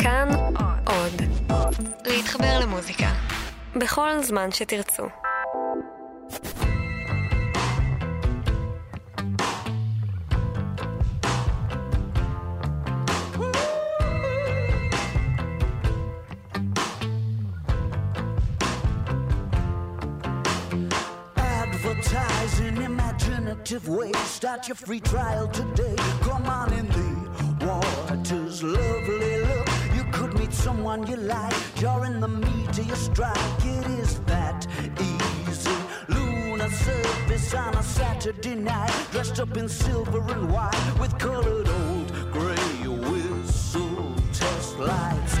כאן עוד. להתחבר למוזיקה. בכל זמן שתרצו. Advertising imaginative ways. Start your free trial today. Come on in the waters, lovely look. You could meet someone you like. In the your strike. It is that easy. Lunar surface on a Saturday night. Dressed up in silver and white with colored old gray whistle test lights.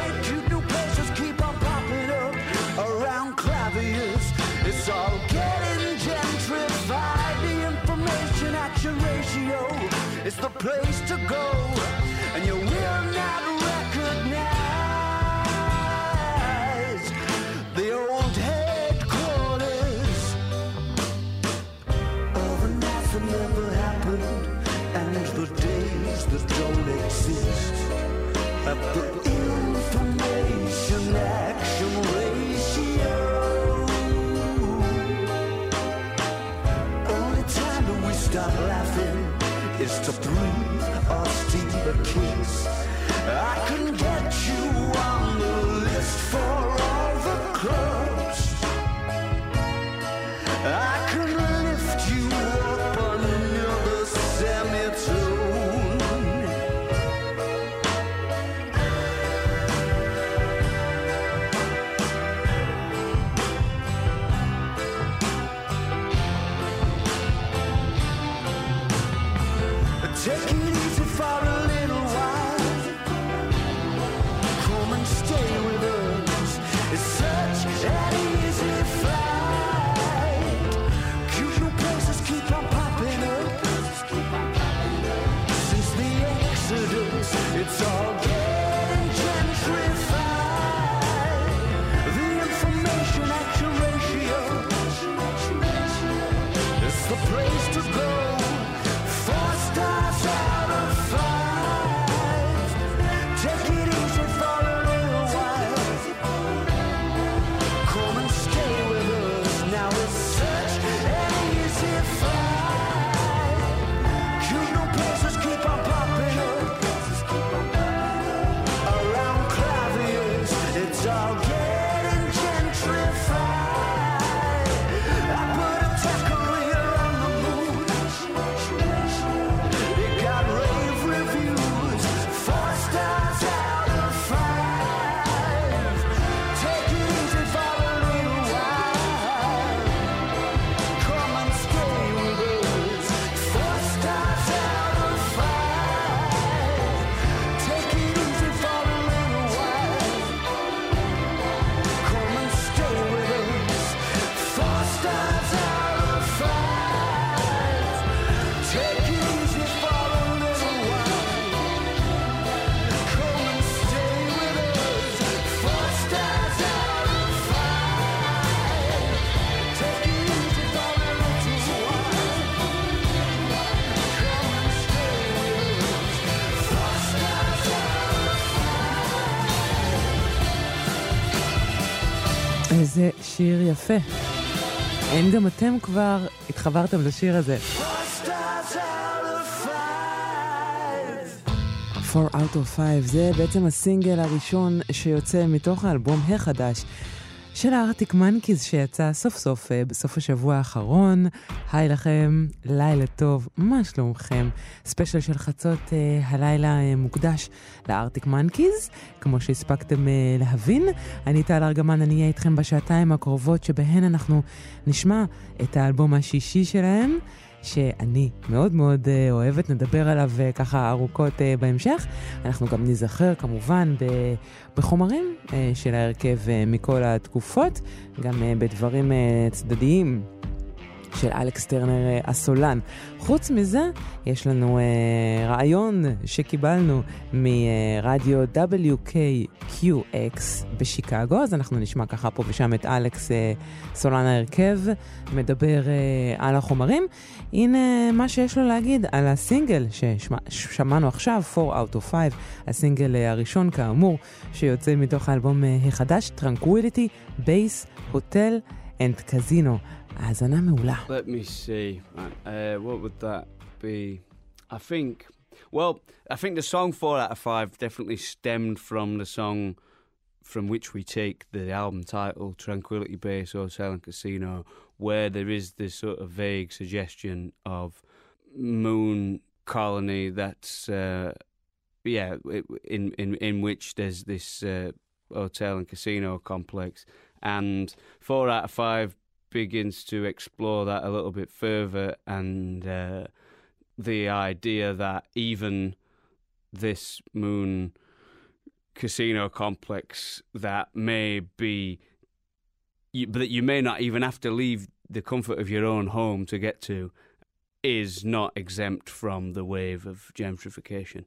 Is the place to go. And you will not recognize the old headquarters of a night that never happened and the days that don't exist. I could שיר יפה. האם גם אתם כבר התחברתם לשיר הזה? 4 out of 5 זה בעצם הסינגל הראשון שיוצא מתוך האלבום החדש של הארטיק מנקיז שיצא סוף סוף אה, בסוף השבוע האחרון. היי לכם, לילה טוב, מה שלומכם? ספיישל של חצות uh, הלילה uh, מוקדש לארטיק מנקיז, כמו שהספקתם להבין. אני טל ארגמן, אני אהיה איתכם בשעתיים הקרובות שבהן אנחנו נשמע את האלבום השישי שלהם. שאני מאוד מאוד uh, אוהבת, נדבר עליו uh, ככה ארוכות uh, בהמשך. אנחנו גם ניזכר כמובן בחומרים של ההרכב מכל התקופות, גם בדברים צדדיים. של אלכס טרנר אה, הסולן. חוץ מזה, יש לנו אה, רעיון שקיבלנו מרדיו WKQX בשיקגו, אז אנחנו נשמע ככה פה ושם את אלכס אה, סולן ההרכב מדבר אה, על החומרים. הנה מה שיש לו להגיד על הסינגל ששמענו עכשיו, 4 out of 5, הסינגל הראשון כאמור, שיוצא מתוך האלבום החדש, Tranquility, Base, Hotel and Casino. as an amula. Let me see. Uh, what would that be? I think. Well, I think the song four out of five definitely stemmed from the song from which we take the album title Tranquility Base Hotel and Casino, where there is this sort of vague suggestion of moon colony that's uh, yeah in in in which there's this uh, hotel and casino complex and four out of five begins to explore that a little bit further and uh, the idea that even this moon casino complex that may be you, that you may not even have to leave the comfort of your own home to get to is not exempt from the wave of gentrification.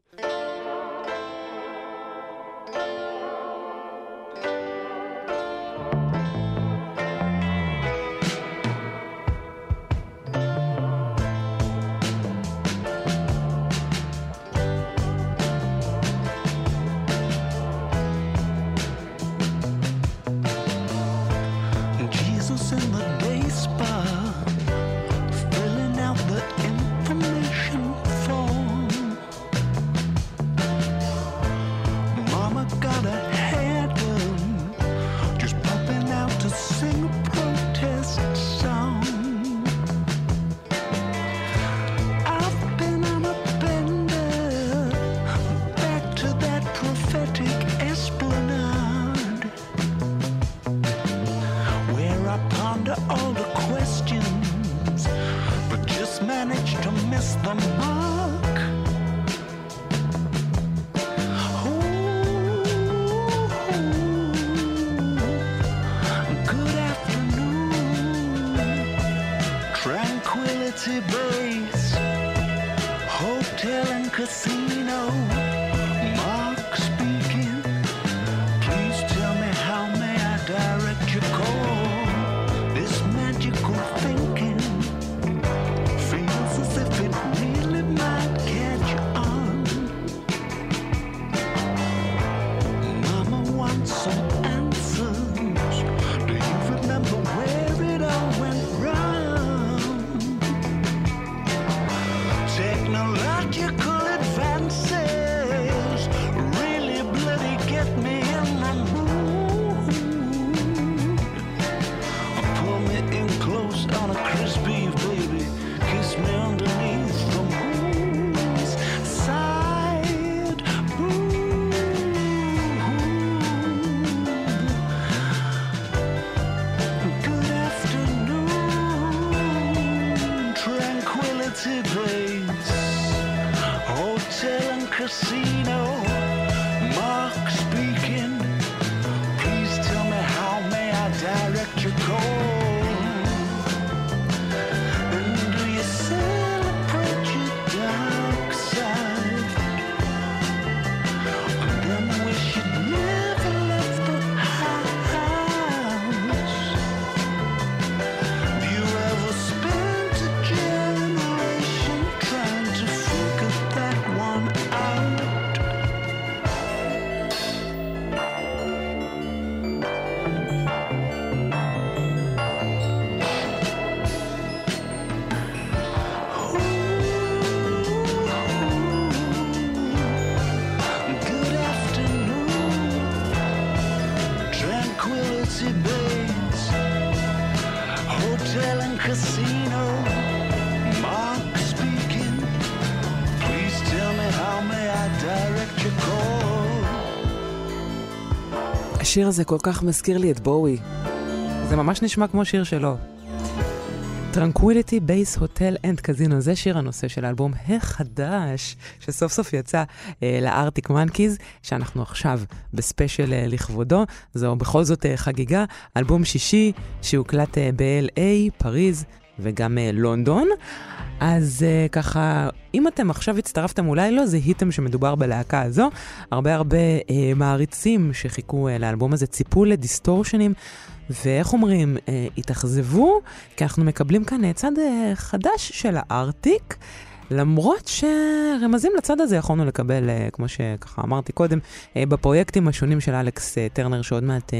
השיר הזה כל כך מזכיר לי את בואי. זה ממש נשמע כמו שיר שלו. Tranquility Base Hotel and Casino, זה שיר הנושא של האלבום החדש, שסוף סוף יצא אה, לארטיק מנקיז, שאנחנו עכשיו בספיישל אה, לכבודו. זו בכל זאת אה, חגיגה, אלבום שישי שהוקלט אה, ב-LA, פריז, וגם אה, לונדון. אז אה, ככה, אם אתם עכשיו הצטרפתם, אולי לא זיהיתם שמדובר בלהקה הזו. הרבה הרבה אה, מעריצים שחיכו לאלבום הזה ציפו לדיסטורשנים, ואיך אומרים, uh, התאכזבו, כי אנחנו מקבלים כאן צד uh, חדש של הארטיק. למרות שרמזים לצד הזה יכולנו לקבל, אה, כמו שככה אמרתי קודם, אה, בפרויקטים השונים של אלכס אה, טרנר, שעוד מעט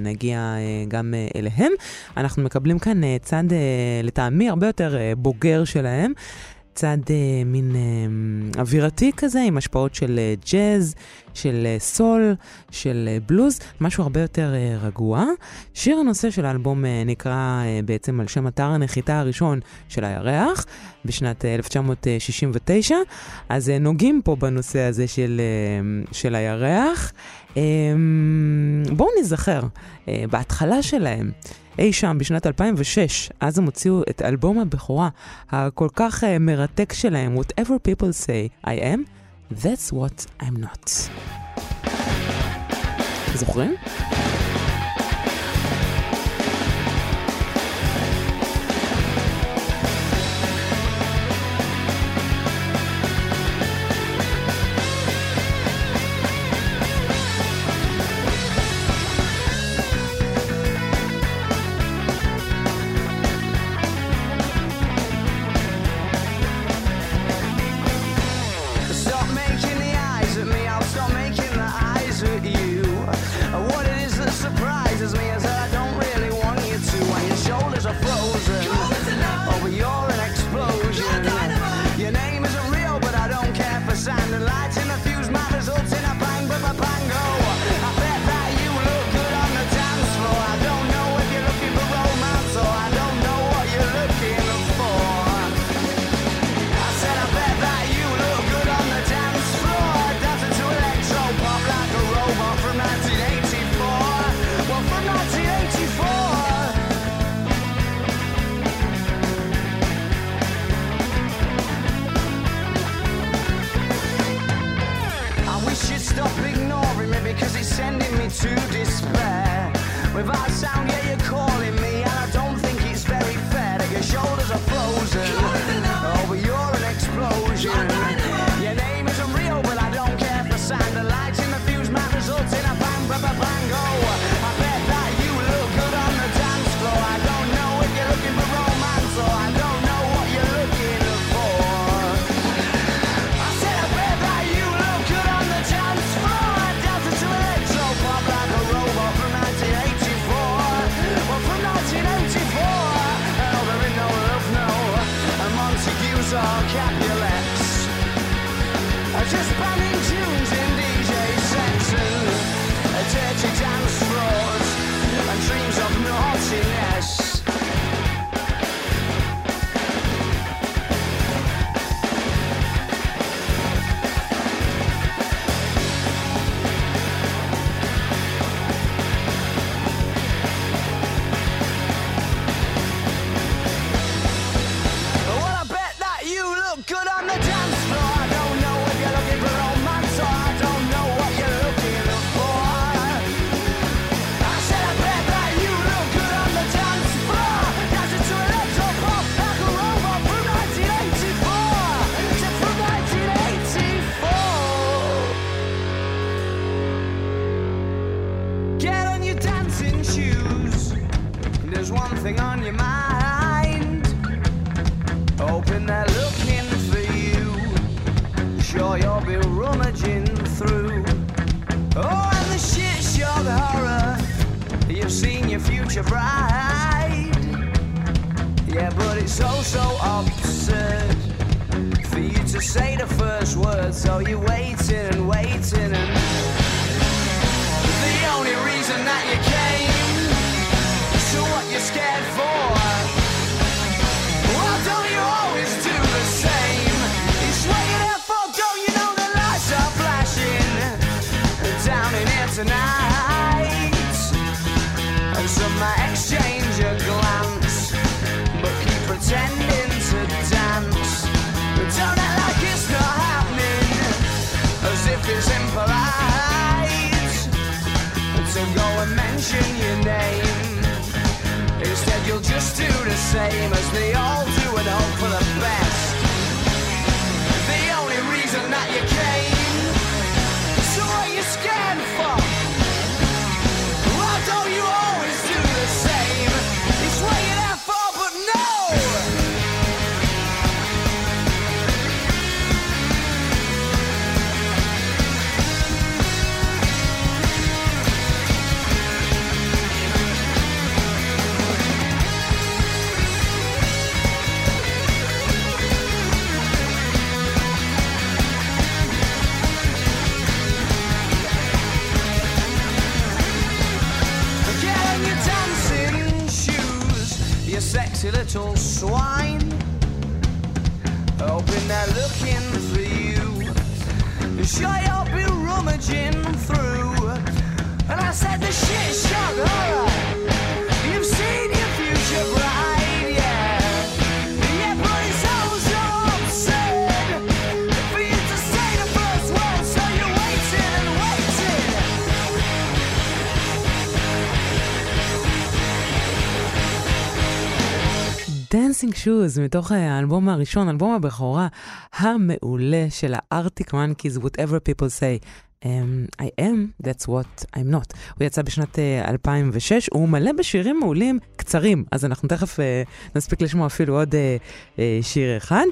נגיע גם אליהם. אנחנו מקבלים כאן צד, לטעמי, הרבה יותר בוגר שלהם. צד מין אווירתי כזה, עם השפעות של ג'אז, של אה, סול, של אה, בלוז, משהו הרבה יותר אה, רגוע. שיר הנושא של האלבום נקרא בעצם על שם אתר הנחיתה הראשון של הירח בשנת 1969, אז נוגעים פה בנושא הזה של, של הירח. אמ, בואו נזכר, בהתחלה שלהם, אי שם בשנת 2006, אז הם הוציאו את אלבום הבכורה הכל כך מרתק שלהם, Whatever People Say I Am. That's what I'm not. זוכרים? As they all looking for you. Sure, you'll be rummaging through. And I said, the shit shock horror. You've seen your future bright. דנסינג שוז, מתוך האלבום הראשון, אלבום הבכורה המעולה של הארטיק מנקיז, whatever people say. Um, I am, that's what I'm not. הוא יצא בשנת uh, 2006, הוא מלא בשירים מעולים קצרים, אז אנחנו תכף uh, נספיק לשמוע אפילו עוד uh, uh, שיר אחד.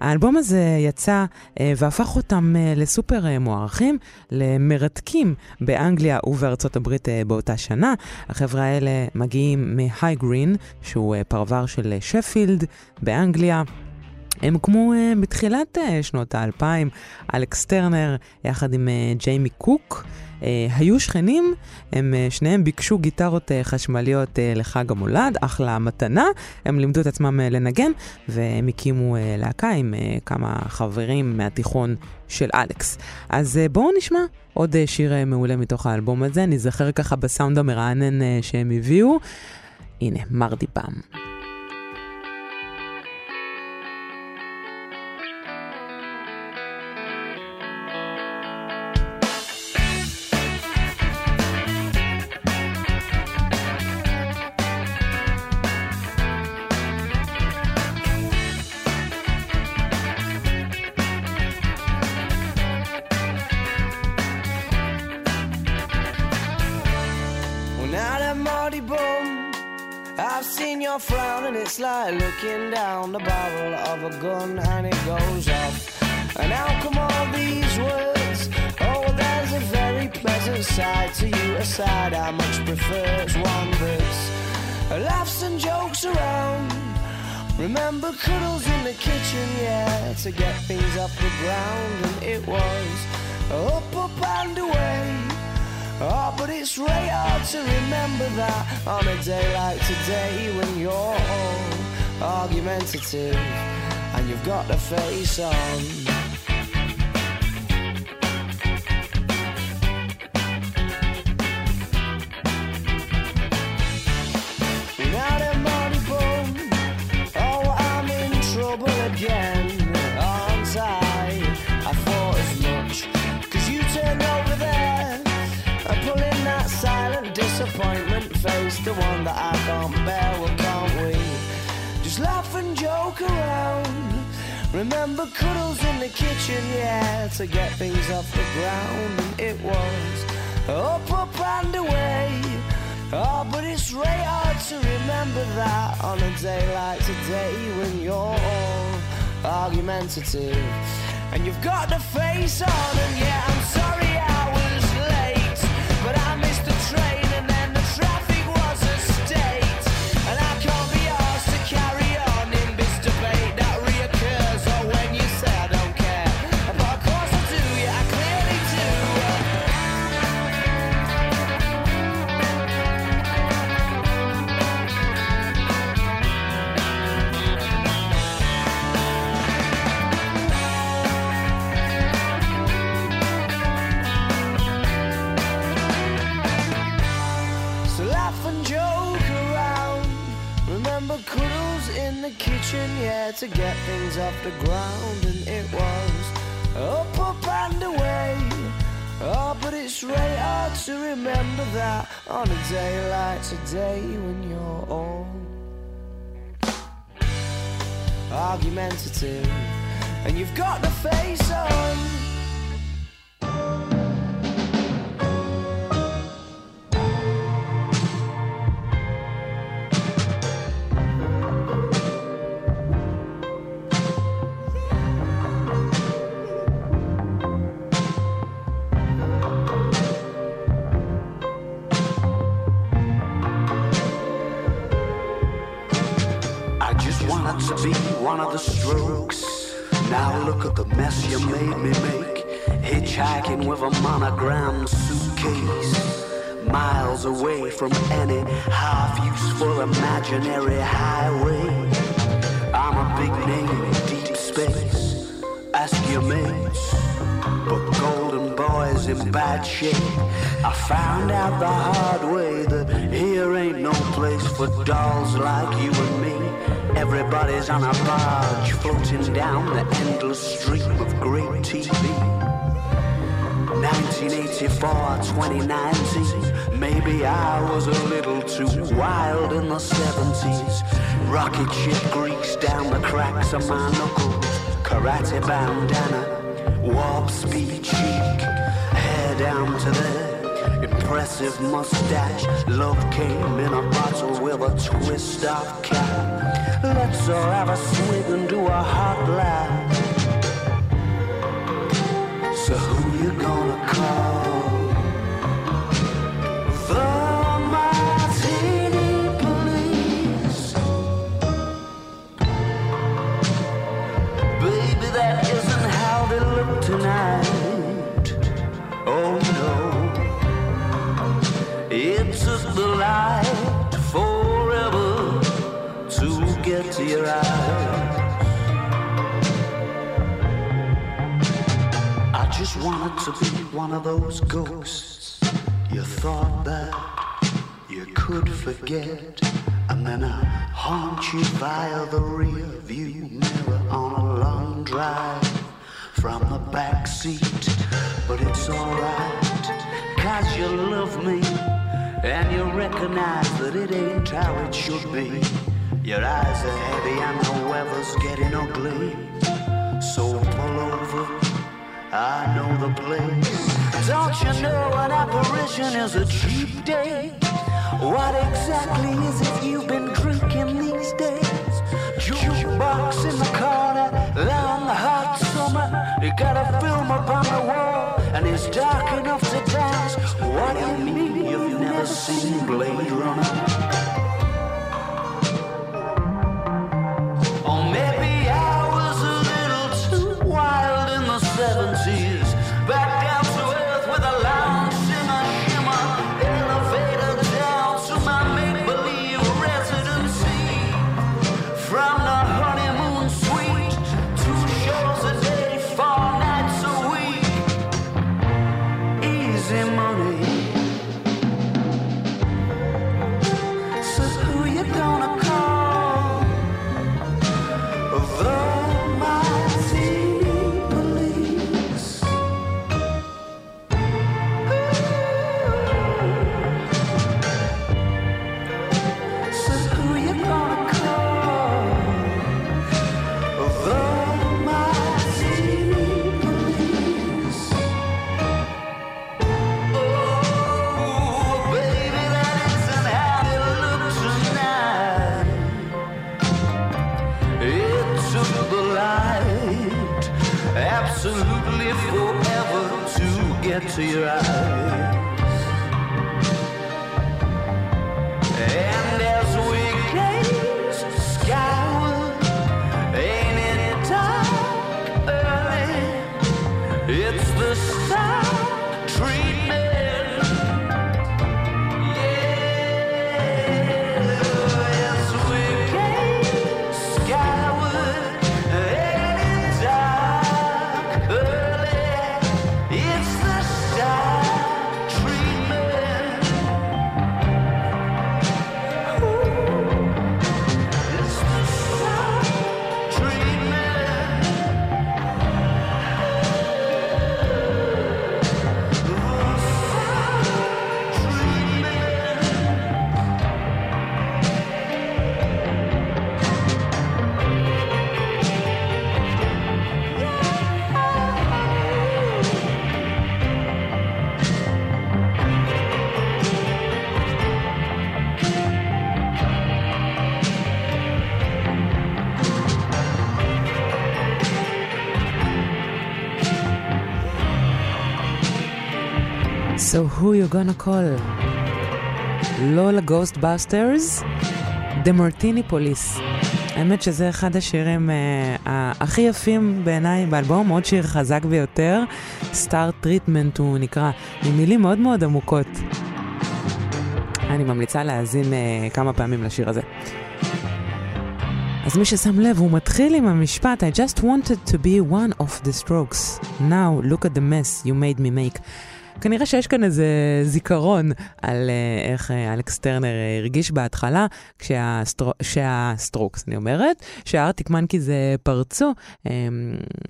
האלבום הזה יצא uh, והפך אותם uh, לסופר uh, מוערכים, למרתקים באנגליה ובארצות הברית uh, באותה שנה. החבר'ה האלה מגיעים מהי גרין, שהוא uh, פרבר של שפילד באנגליה. הם הוקמו uh, בתחילת uh, שנות האלפיים, אלכס טרנר יחד עם uh, ג'יימי קוק. היו שכנים, הם שניהם ביקשו גיטרות חשמליות לחג המולד, אחלה מתנה. הם לימדו את עצמם לנגן, והם הקימו להקה עם כמה חברים מהתיכון של אלכס. אז בואו נשמע עוד שיר מעולה מתוך האלבום הזה, נזכר ככה בסאונד המרענן שהם הביאו. הנה, מרדי פעם. It's like looking down the barrel of a gun and it goes off. And how come all these words? Oh, there's a very pleasant side to you, a side I much prefer. It's one that's laughs and jokes around. Remember cuddles in the kitchen, yeah, to get things off the ground, and it was up, up and away. Oh, but it's really hard to remember that on a day like today when you're all argumentative and you've got a face on. Disappointment face, the one that I can't bear, well, can't we? Just laugh and joke around. Remember cuddles in the kitchen, yeah, to get things off the ground, and it was up, up and away. Oh, but it's really hard to remember that on a day like today when you're all argumentative and you've got the face on. And yeah, I'm sorry fortune, yeah, to get things off the ground, and it was up, up and away. Oh, but it's really hard to remember that on a day like today when you're all argumentative and you've got the face on. The strokes. Now look at the mess you made me make. Hitchhiking with a monogram suitcase. Miles away from any half useful imaginary highway. I'm a big name in deep space. Ask your mates. But Golden Boy's in bad shape. I found out the hard way that here ain't no place for dolls like you and me. Everybody's on a barge floating down the endless stream of great TV. 1984, 2019. Maybe I was a little too wild in the 70s. Rocket ship grease down the cracks of my knuckles. Karate bandana, warp speed cheek, hair down to there. Impressive mustache, love came in a bottle with a twist of cap. Let's all have a swig and do a hot laugh. So who you gonna call? The light forever to get to your eyes. I just wanted to be one of those ghosts you thought that you could forget. And then I haunt you via the rear view mirror on a long drive from the back seat. But it's alright, cause you love me and you recognize that it ain't how it should be. Your eyes are heavy and the weather's getting ugly. So pull over. I know the place. Don't you know an apparition is a cheap date? What exactly is it you've been drinking these days? Jukebox in the corner, long hot summer. You got a film up on the wall, and it's dark enough to dance. What do you mean you've never seen Blade Runner? To your eyes. Who you gonna call? לא לגוסטבאסטרס? The Martini Police. האמת שזה אחד השירים uh, הכי יפים בעיניי באלבום, עוד שיר חזק ביותר, סטאר טריטמנט הוא נקרא, עם מילים מאוד מאוד עמוקות. אני ממליצה להאזין uh, כמה פעמים לשיר הזה. אז מי ששם לב, הוא מתחיל עם המשפט I just wanted to be one of the strokes. Now look at the mess you made me make. כנראה שיש כאן איזה זיכרון על uh, איך uh, אלכס טרנר uh, הרגיש בהתחלה, כשהסטרוקס, אני אומרת, שהארטיק מנקיז פרצו, um,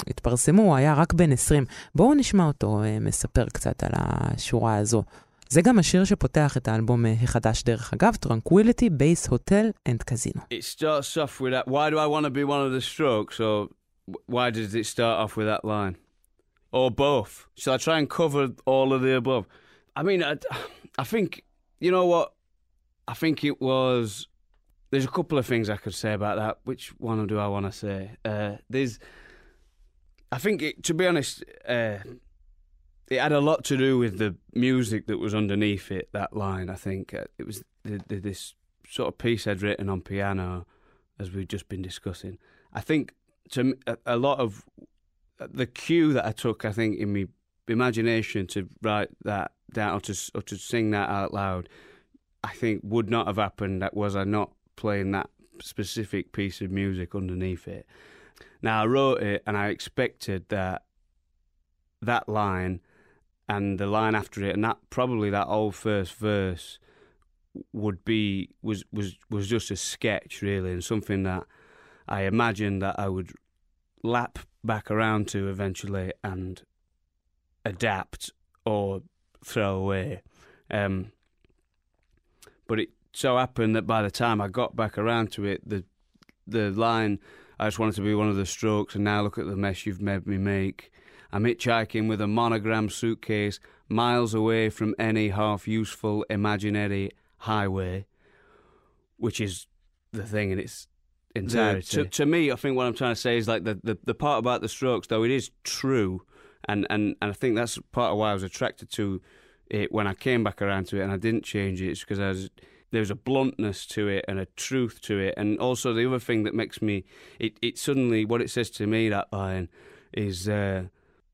התפרסמו, הוא היה רק בן 20. בואו נשמע אותו מספר קצת על השורה הזו. זה גם השיר שפותח את האלבום החדש דרך אגב, Tranquility Base Hotel and Casino. Off with that, why do I want to be one of the strokes, or why did it start off with that line? Or both? Shall I try and cover all of the above? I mean, I, I think you know what. I think it was. There's a couple of things I could say about that. Which one do I want to say? Uh, there's. I think, it, to be honest, uh, it had a lot to do with the music that was underneath it. That line, I think, uh, it was the, the, this sort of piece I'd written on piano, as we've just been discussing. I think to a, a lot of the cue that I took, I think, in my imagination to write that down or to or to sing that out loud, I think would not have happened. That was I not playing that specific piece of music underneath it. Now I wrote it and I expected that that line and the line after it and that probably that old first verse would be was was was just a sketch really and something that I imagined that I would lap back around to eventually and adapt or throw away. Um, but it so happened that by the time I got back around to it, the the line I just wanted to be one of the strokes, and now look at the mess you've made me make. I'm hitchhiking with a monogram suitcase, miles away from any half useful imaginary highway, which is the thing, and it's entirety. To, to me, I think what I'm trying to say is like the, the, the part about the Strokes, though it is true, and, and, and I think that's part of why I was attracted to it when I came back around to it, and I didn't change it. It's because I was there's a bluntness to it and a truth to it, and also the other thing that makes me it it suddenly what it says to me that line is uh,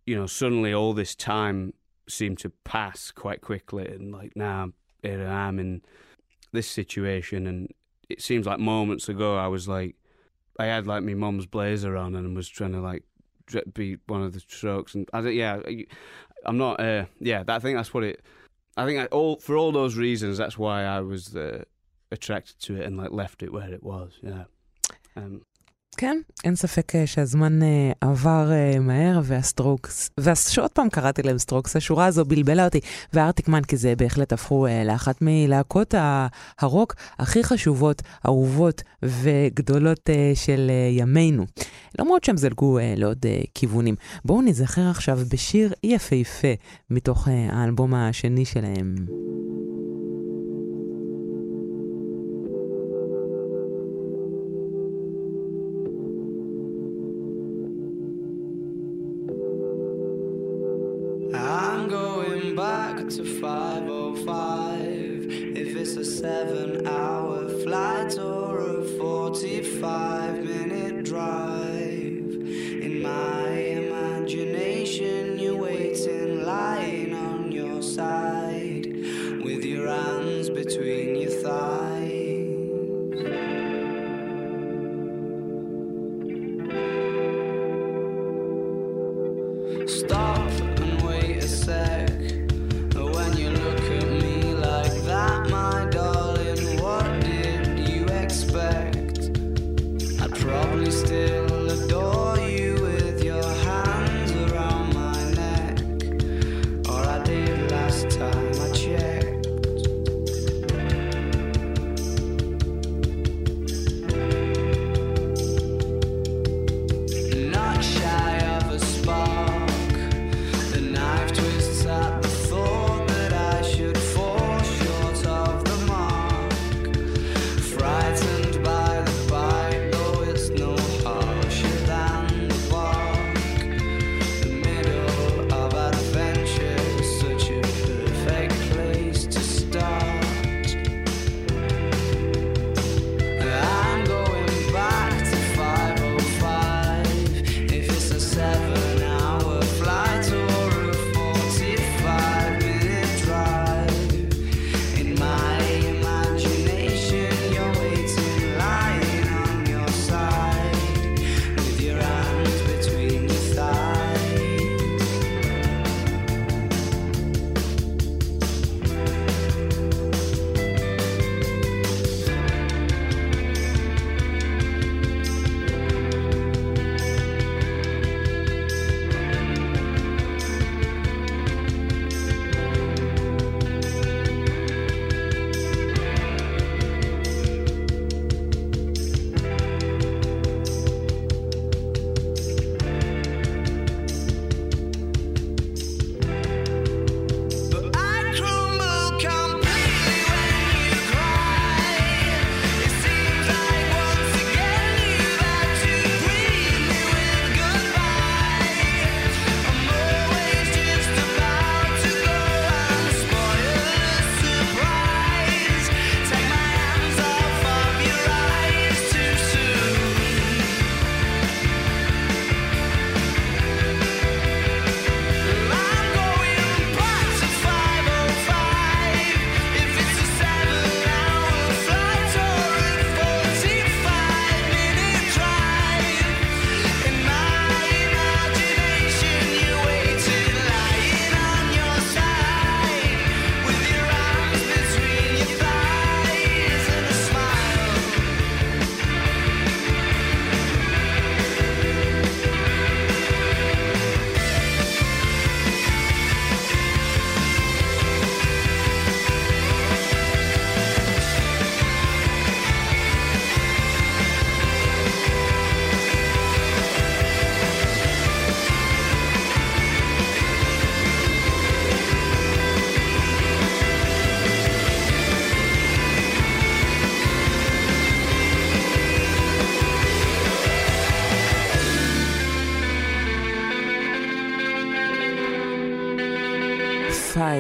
you know suddenly all this time seemed to pass quite quickly, and like now here I am in this situation, and it seems like moments ago I was like, I had like my mum's blazer on and was trying to like be one of the strokes, and I yeah, I'm not. Uh, yeah, I think that's what it. I think I, all for all those reasons, that's why I was uh, attracted to it and like left it where it was. Yeah. Um, כן, אין ספק אה, שהזמן uh, עבר uh, מהר, והסטרוקס, ועוד פעם קראתי להם סטרוקס, השורה הזו בלבלה אותי, והארטיק מנקי זה בהחלט הפכו לאחת מלהקות הרוק הכי חשובות, אהובות וגדולות של ימינו. למרות שהם זלגו לעוד כיוונים. בואו נזכר עכשיו בשיר יפהפה מתוך האלבום השני שלהם. 45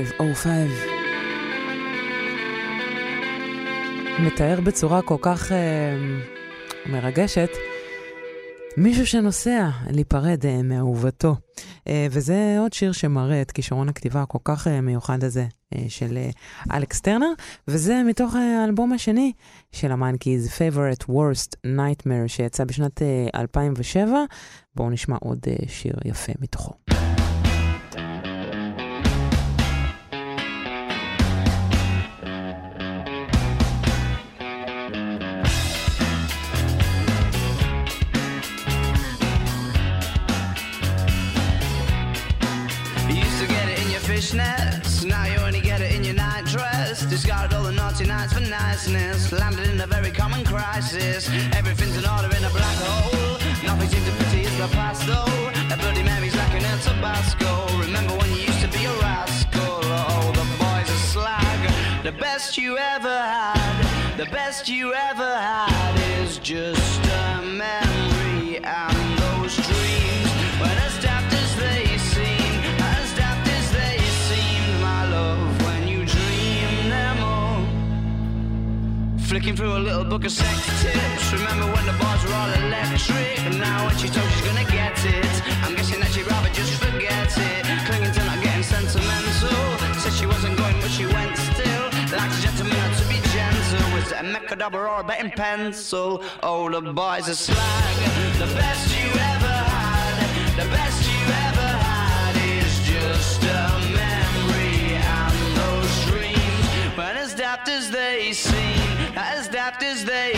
0505. מתאר בצורה כל כך uh, מרגשת מישהו שנוסע להיפרד uh, מאהובתו. Uh, וזה עוד שיר שמראה את כישרון הכתיבה הכל כך uh, מיוחד הזה uh, של uh, אלכס טרנר, וזה מתוך האלבום השני של המאנקיז, Favorite Worst Nightmare, שיצא בשנת uh, 2007. בואו נשמע עוד uh, שיר יפה מתוכו. Fishnets. Now you only get it in your night dress. Discarded all the naughty nights for niceness. Landed in a very common crisis. Everything's in order in a black hole. Nothing seems to pity is the past though. A bloody Mary's like an El Tabasco. Remember when you used to be a rascal? Oh, the boys are slag. The best you ever had. The best you ever had is just a memory Flicking through a little book of sex tips. Remember when the bars were all electric? And now when she told she's gonna get it, I'm guessing that she'd rather just forget it. Clinging to not getting sentimental. Said she wasn't going, but she went still. Like a gentleman had to be gentle. Was it a Mecca dabber or a betting pencil? Oh, the boys are slag. The best you ever had. The best you ever had is just a memory and those dreams. But as daft as they seem, as daft as they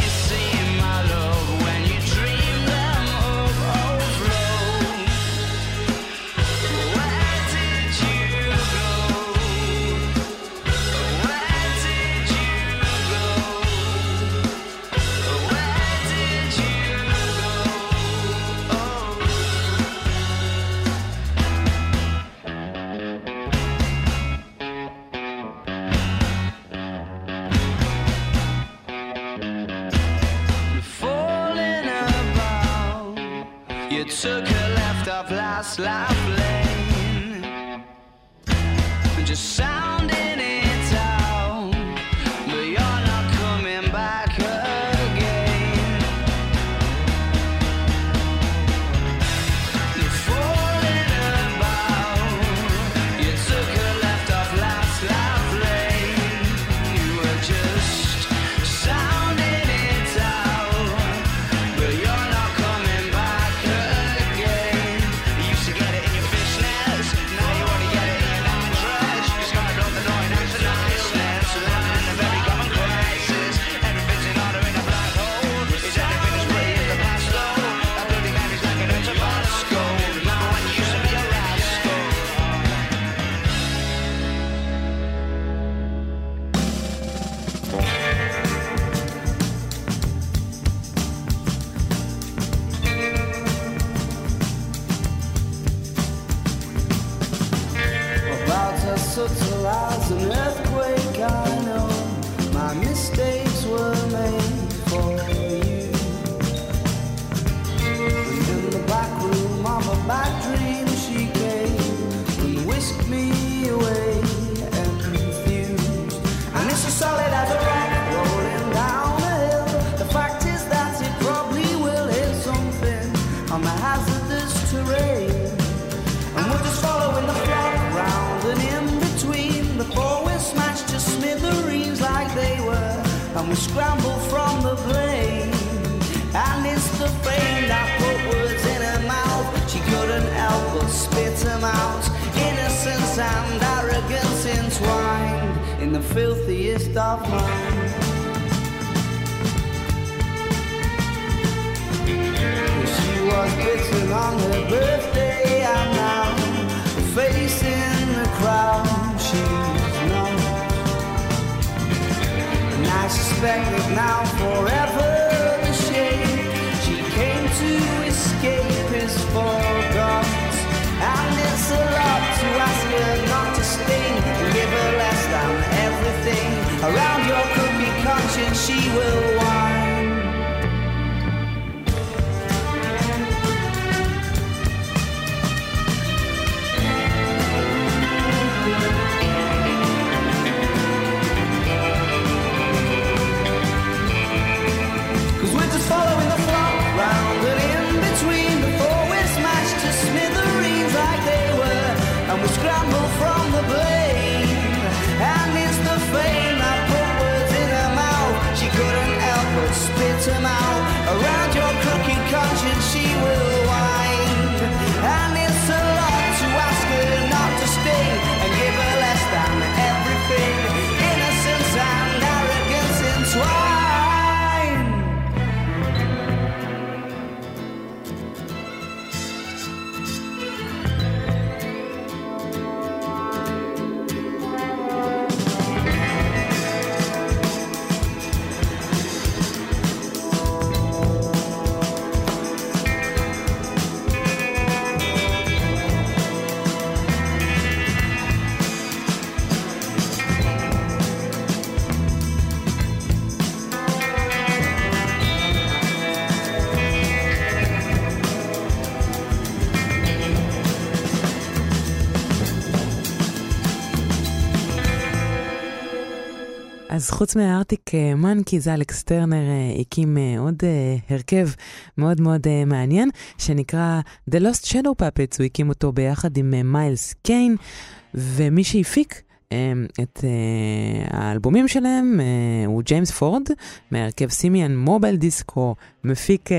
off scramble from the. And it's the fame that put words in her mouth. She couldn't help but spit them out. Innocence and arrogance entwined in the filthiest of minds. She was bitten on her birthday and now facing the crowd I suspect that now forever the shame she came to escape is forgot. And it's a lot to ask her not to sting give her less than everything. Around your cookie conscience she will whine. Scramble from the blame. חוץ מהארטיק מנקיז, אלכס טרנר אה, הקים אה, עוד אה, הרכב מאוד מאוד אה, מעניין, שנקרא The Lost Shadow Puppets, הוא הקים אותו ביחד עם אה, מיילס קיין, ומי שהפיק אה, את אה, האלבומים שלהם אה, הוא ג'יימס פורד, מהרכב סימיאן מובייל דיסקו, מפיק אה,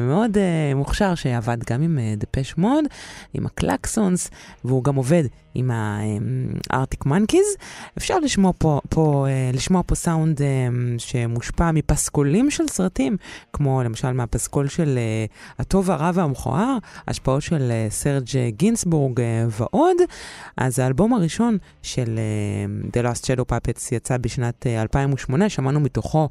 מאוד אה, מוכשר שעבד גם עם אה, דפש מוד, עם הקלקסונס, והוא גם עובד עם הארטיק מנקיז. אפשר לשמוע פה, פה, לשמוע פה סאונד שמושפע מפסקולים של סרטים, כמו למשל מהפסקול של הטוב, הרע והמכוער, השפעות של סרג' גינסבורג ועוד. אז האלבום הראשון של The Last Shadow Puppets יצא בשנת אה, 2008, שמענו מתוכו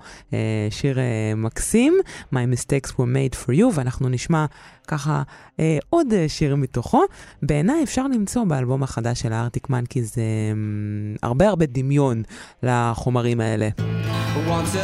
שיר מקסים, My Mistakes Were Made For You, ואנחנו נשמע ככה אה, עוד אה, שיר מתוכו. בעיניי אפשר למצוא באלבום החדש של הארטיק מנקיז אה, הרבה הרבה דמיון לחומרים האלה. Once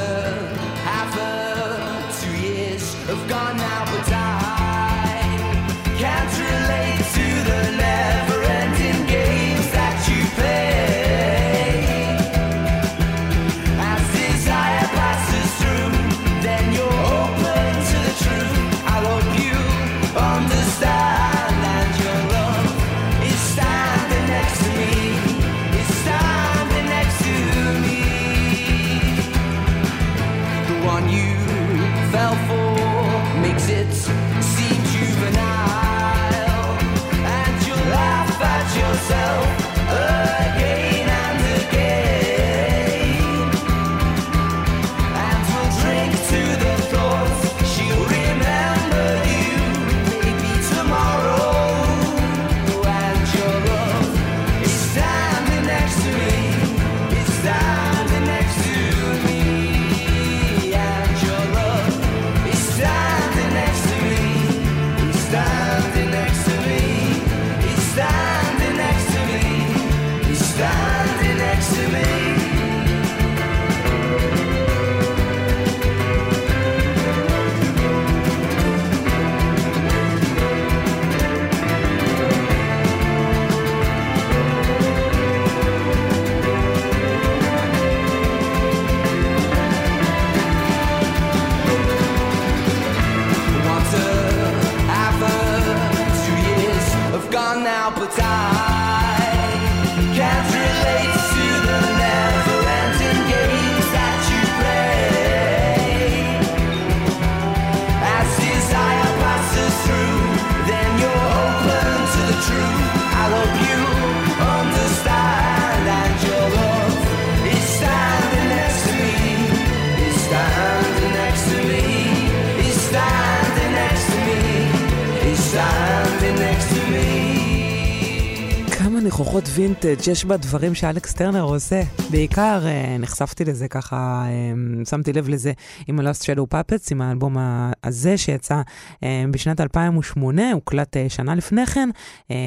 ניחוחות וינטג' יש בדברים שאלכס טרנר עושה. בעיקר אה, נחשפתי לזה ככה, אה, שמתי לב לזה עם ה-Lost Shadow Puppets, עם האלבום הזה שיצא אה, בשנת 2008, הוקלט שנה לפני כן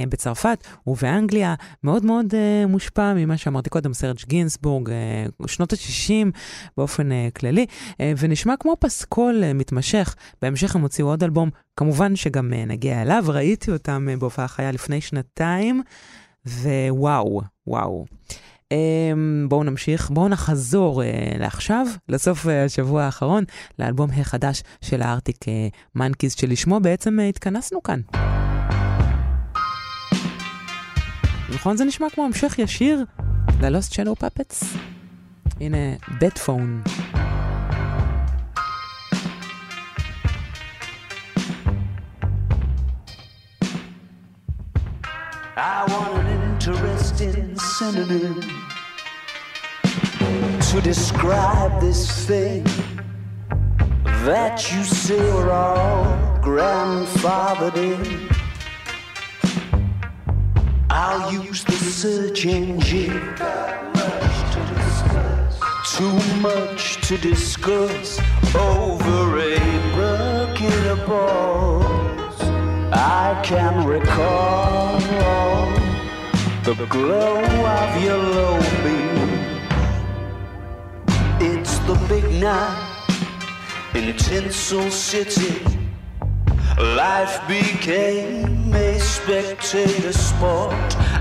בצרפת ובאנגליה, מאוד מאוד מושפע ממה שאמרתי קודם, סרג' גינסבורג, שנות ה-60 באופן כללי, ונשמע כמו פסקול מתמשך. בהמשך הם הוציאו עוד אלבום, כמובן שגם נגיע אליו, ראיתי אותם בהופעה חיה לפני שנתיים. ווואו, וואו. אמ, בואו נמשיך, בואו נחזור אה, לעכשיו, לסוף אה, השבוע האחרון, לאלבום החדש של הארטיק מנקיז, שלשמו בעצם התכנסנו כאן. נכון? זה נשמע כמו המשך ישיר ל-Lost Shadow Puppets? הנה, בט פון. I want an interesting synonym to describe this thing that you say we're all grandfathered in. I'll use the search engine. That much to discuss. Too much to discuss over a bucket of balls. I can recall the glow of your low beam. It's the big night in Tinsel City. Life became a spectator sport.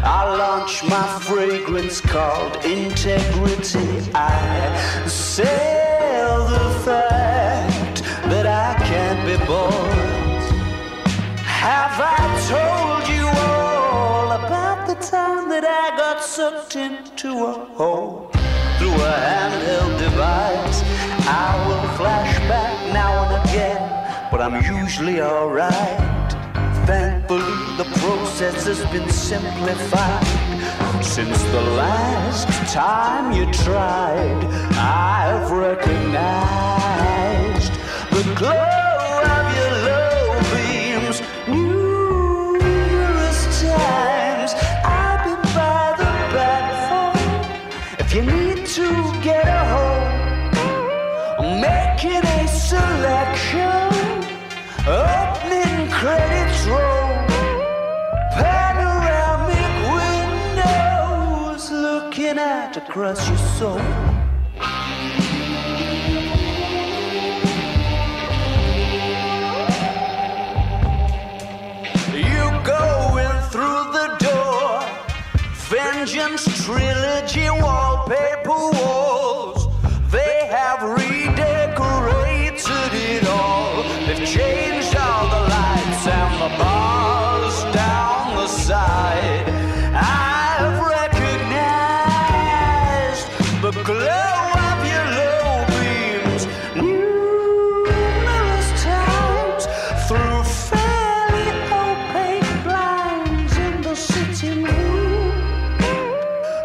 I launched my fragrance called integrity. I sell the fact that I can't be bought. Have I told you all about the time that I got sucked into a hole through a handheld device? I will flash back now and again, but I'm usually alright. Thankfully, the process has been simplified. Since the last time you tried, I've recognized the glow out across your soul. You go in through the door, vengeance trilogy wallpaper walls.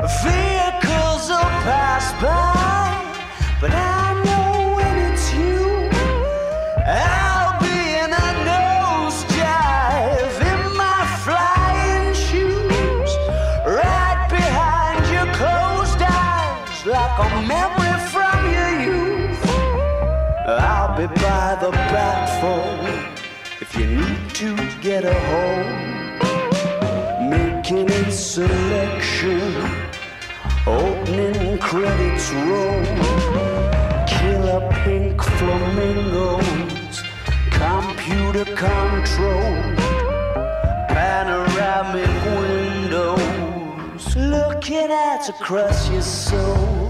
Vehicles will pass by, but I know when it's you. I'll be in a nosedive in my flying shoes, right behind your closed eyes, like a memory from your youth. I'll be by the platform if you need to get a home. Making a selection, opening credits roll. Killer pink flamingos, computer controlled, panoramic windows, looking out across your soul.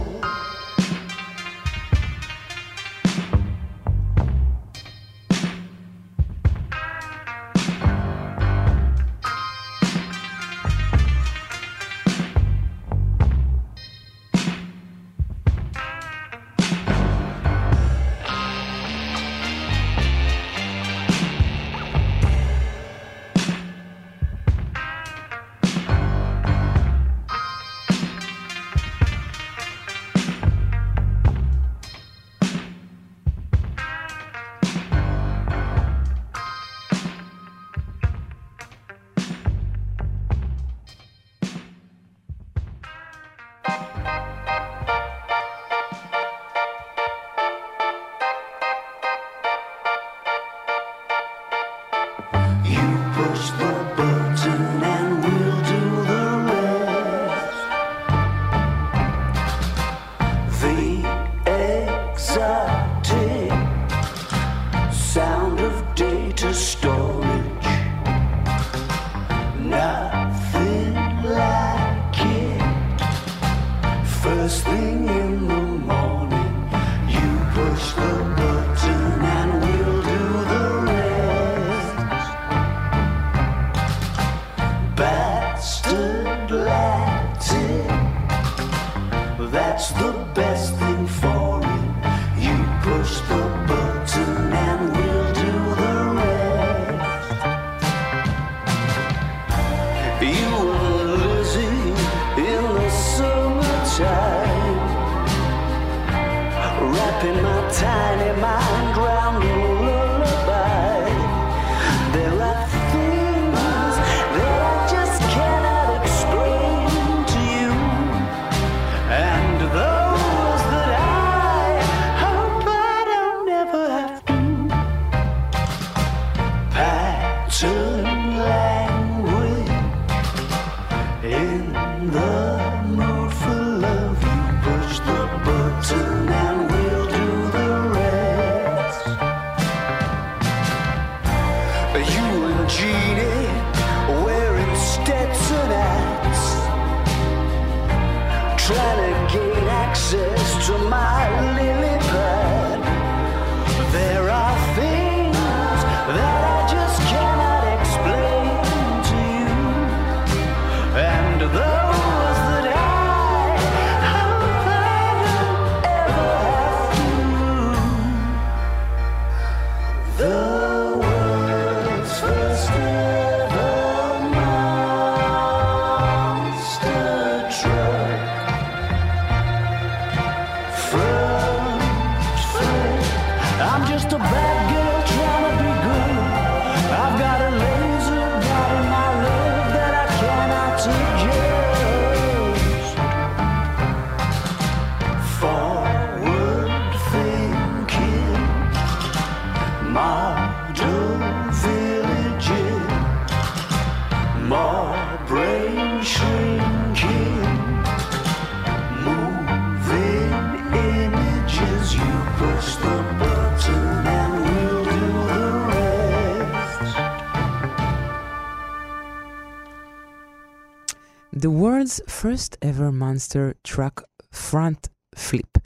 First ever monster truck front flip.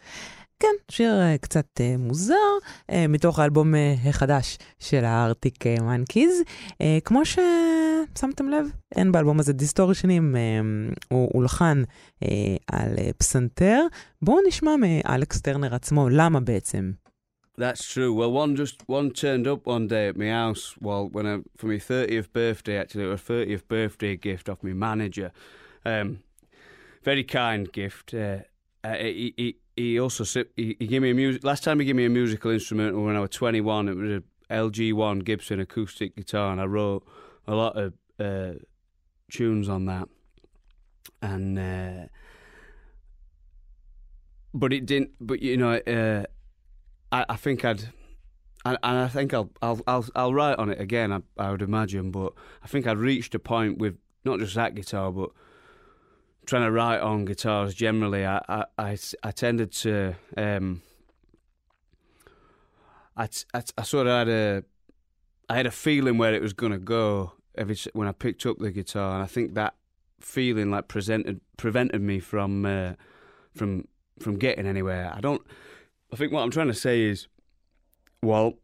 כן, שיר אה, קצת אה, מוזר, אה, מתוך האלבום אה, החדש של הארטיק אה, מנקיז. אה, כמו ששמתם לב, אין באלבום הזה דיסטורשנים, אה, הוא הולחן אה, על אה, פסנתר. בואו נשמע מאלכס טרנר עצמו, למה בעצם? That's true. Well, one just one turned up one day at my house while when I for my thirtieth birthday. Actually, it was thirtieth birthday gift off my manager. Um, very kind gift. Uh, uh, he, he he also he, he gave me a music. Last time he gave me a musical instrument when I was twenty one. It was a LG one Gibson acoustic guitar, and I wrote a lot of uh, tunes on that. And uh, but it didn't. But you know. Uh, I, I think I'd, and, and I think I'll, I'll, I'll, I'll write on it again. I, I would imagine, but I think I'd reached a point with not just that guitar, but trying to write on guitars generally. I, I, I, I tended to, um, I, I, sort of had a, I had a feeling where it was going to go every when I picked up the guitar, and I think that feeling like presented prevented me from, uh, from, from getting anywhere. I don't. I think what I'm trying to say is, well,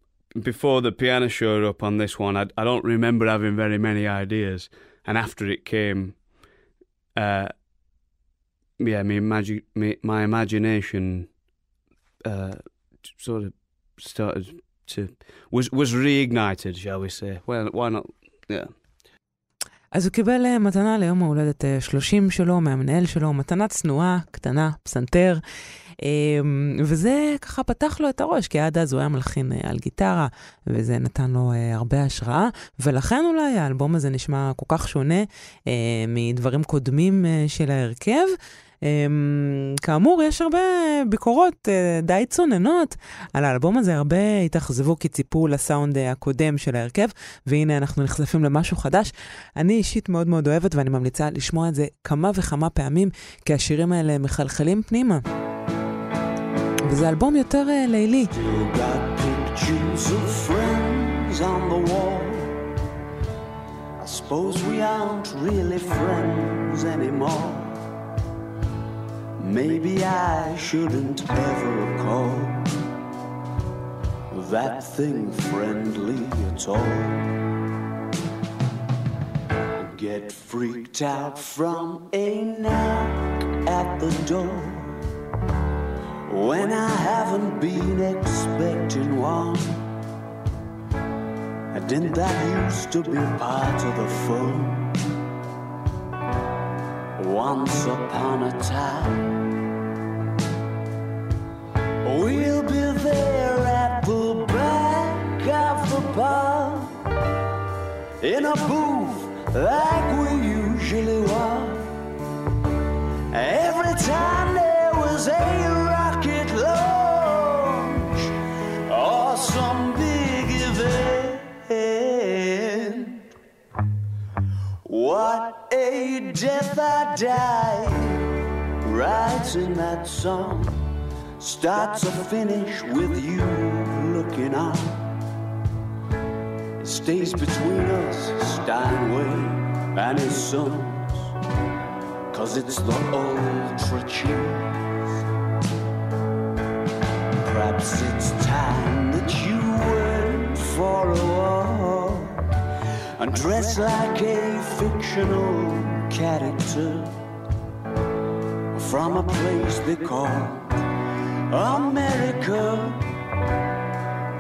before the piano showed up on this one, I, I don't remember having very many ideas, and after it came, uh, yeah, my, imagi- my, my imagination uh, sort of started to was was reignited, shall we say? Well, why not? Yeah. אז הוא קיבל אה, מתנה ליום ההולדת אה, 30 שלו מהמנהל שלו, מתנה צנועה, קטנה, פסנתר, אה, וזה ככה פתח לו את הראש, כי עד אז הוא היה מלחין אה, על גיטרה, וזה נתן לו אה, הרבה השראה, ולכן אולי האלבום הזה נשמע כל כך שונה אה, מדברים קודמים אה, של ההרכב. Um, כאמור, יש הרבה ביקורות uh, די צוננות על האלבום הזה, הרבה התאכזבו כי ציפו לסאונד uh, הקודם של ההרכב, והנה אנחנו נחשפים למשהו חדש. אני אישית מאוד מאוד אוהבת ואני ממליצה לשמוע את זה כמה וכמה פעמים, כי השירים האלה מחלחלים פנימה. וזה אלבום יותר uh, לילי. I suppose we aren't really friends anymore. Maybe I shouldn't ever call that thing friendly at all. Get freaked out from a knock at the door when I haven't been expecting one. Didn't that used to be part of the fun? Once upon a time, we'll be there at the back of the bar in a booth like we usually were. Every time there was a die. Writing that song. Start to finish with you looking on. It stays between us, Steinway and his sons. Cause it's the ultra cheese. Perhaps it's time that you went for a walk and dress like a fictional character from a place they call America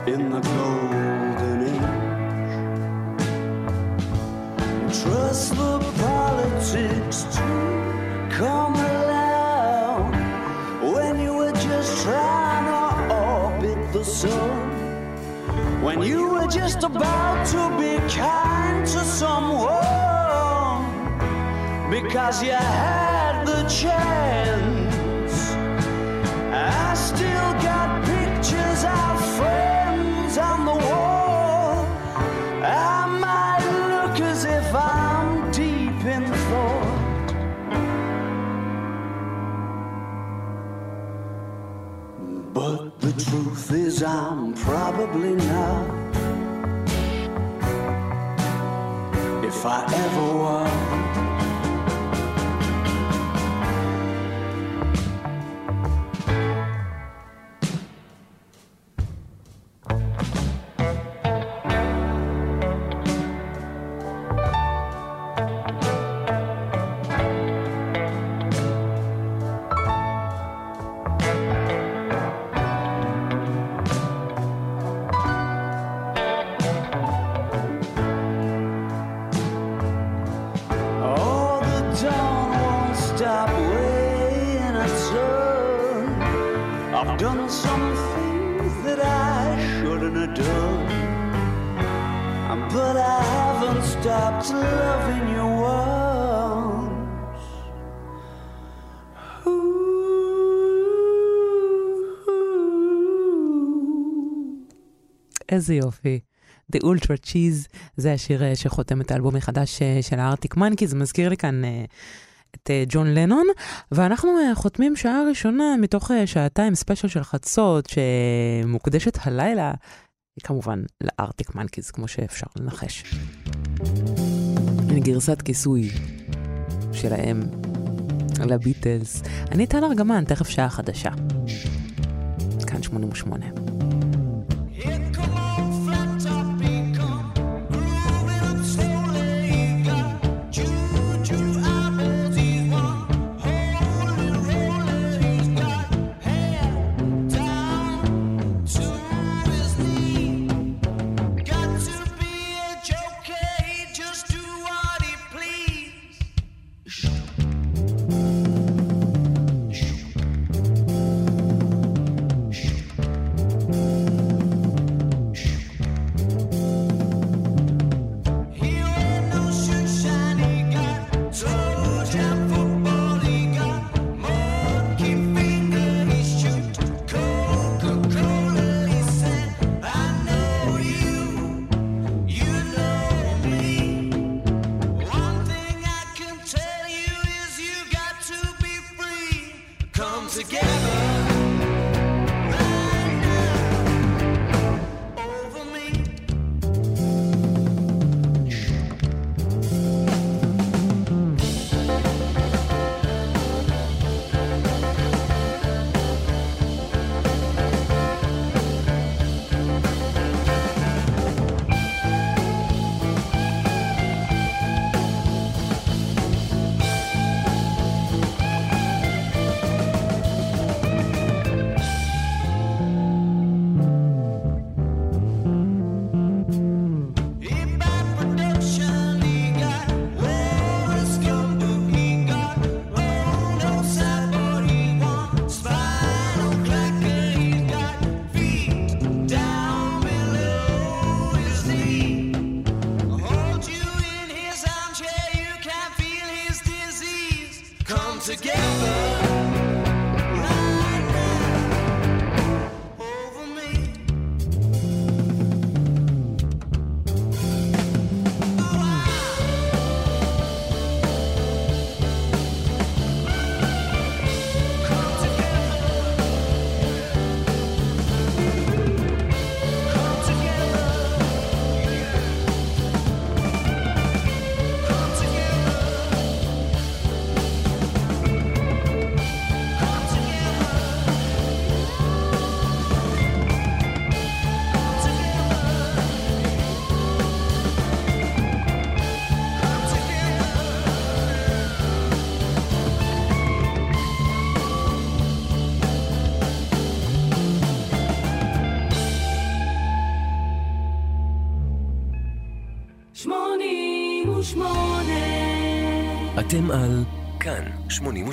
in the golden age. Trust the politics to come along when you were just trying to orbit the sun. When you were just about to be kind to someone because you had the chance. I still got pictures of friends on the wall. I might look as if I'm deep in thought. But the truth is, I'm probably not. If I ever was. איזה יופי. The Ultra Cheese, זה השיר אה, שחותם את האלבום החדש אה, של הארטיק מנקי, זה מזכיר לי כאן אה, את ג'ון לנון, ואנחנו חותמים שעה ראשונה מתוך שעתיים ספיישל של חצות, שמוקדשת הלילה, כמובן, לארטיק מנקיז, כמו שאפשר לנחש. הנה גרסת כיסוי שלהם לביטלס. אני טל ארגמן, תכף שעה חדשה. כאן 88.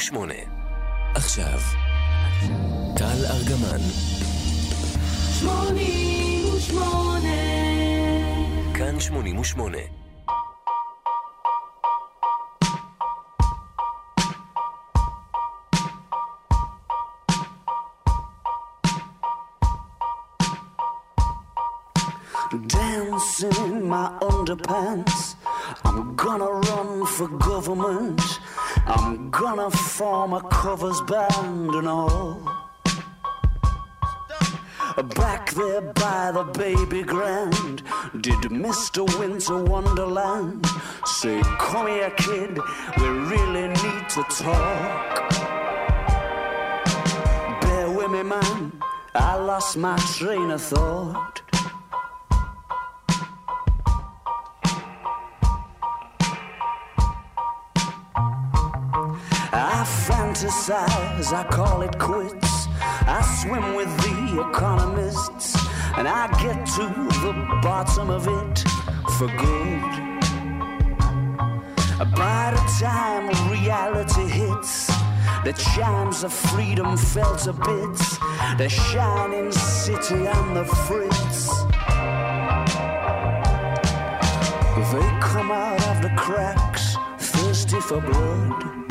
88. עכשיו, טל ארגמן. 88 כאן 88 Dancing in my underpants. covers band and all. Back there by the baby grand, did Mr. Winter Wonderland say, Come here, kid, we really need to talk. Bear with me, man, I lost my train of thought. Fantasize, I call it quits. I swim with the economists, and I get to the bottom of it for good. By the time reality hits, the chimes of freedom fell to bits, the shining city on the fritz. They come out of the cracks, thirsty for blood.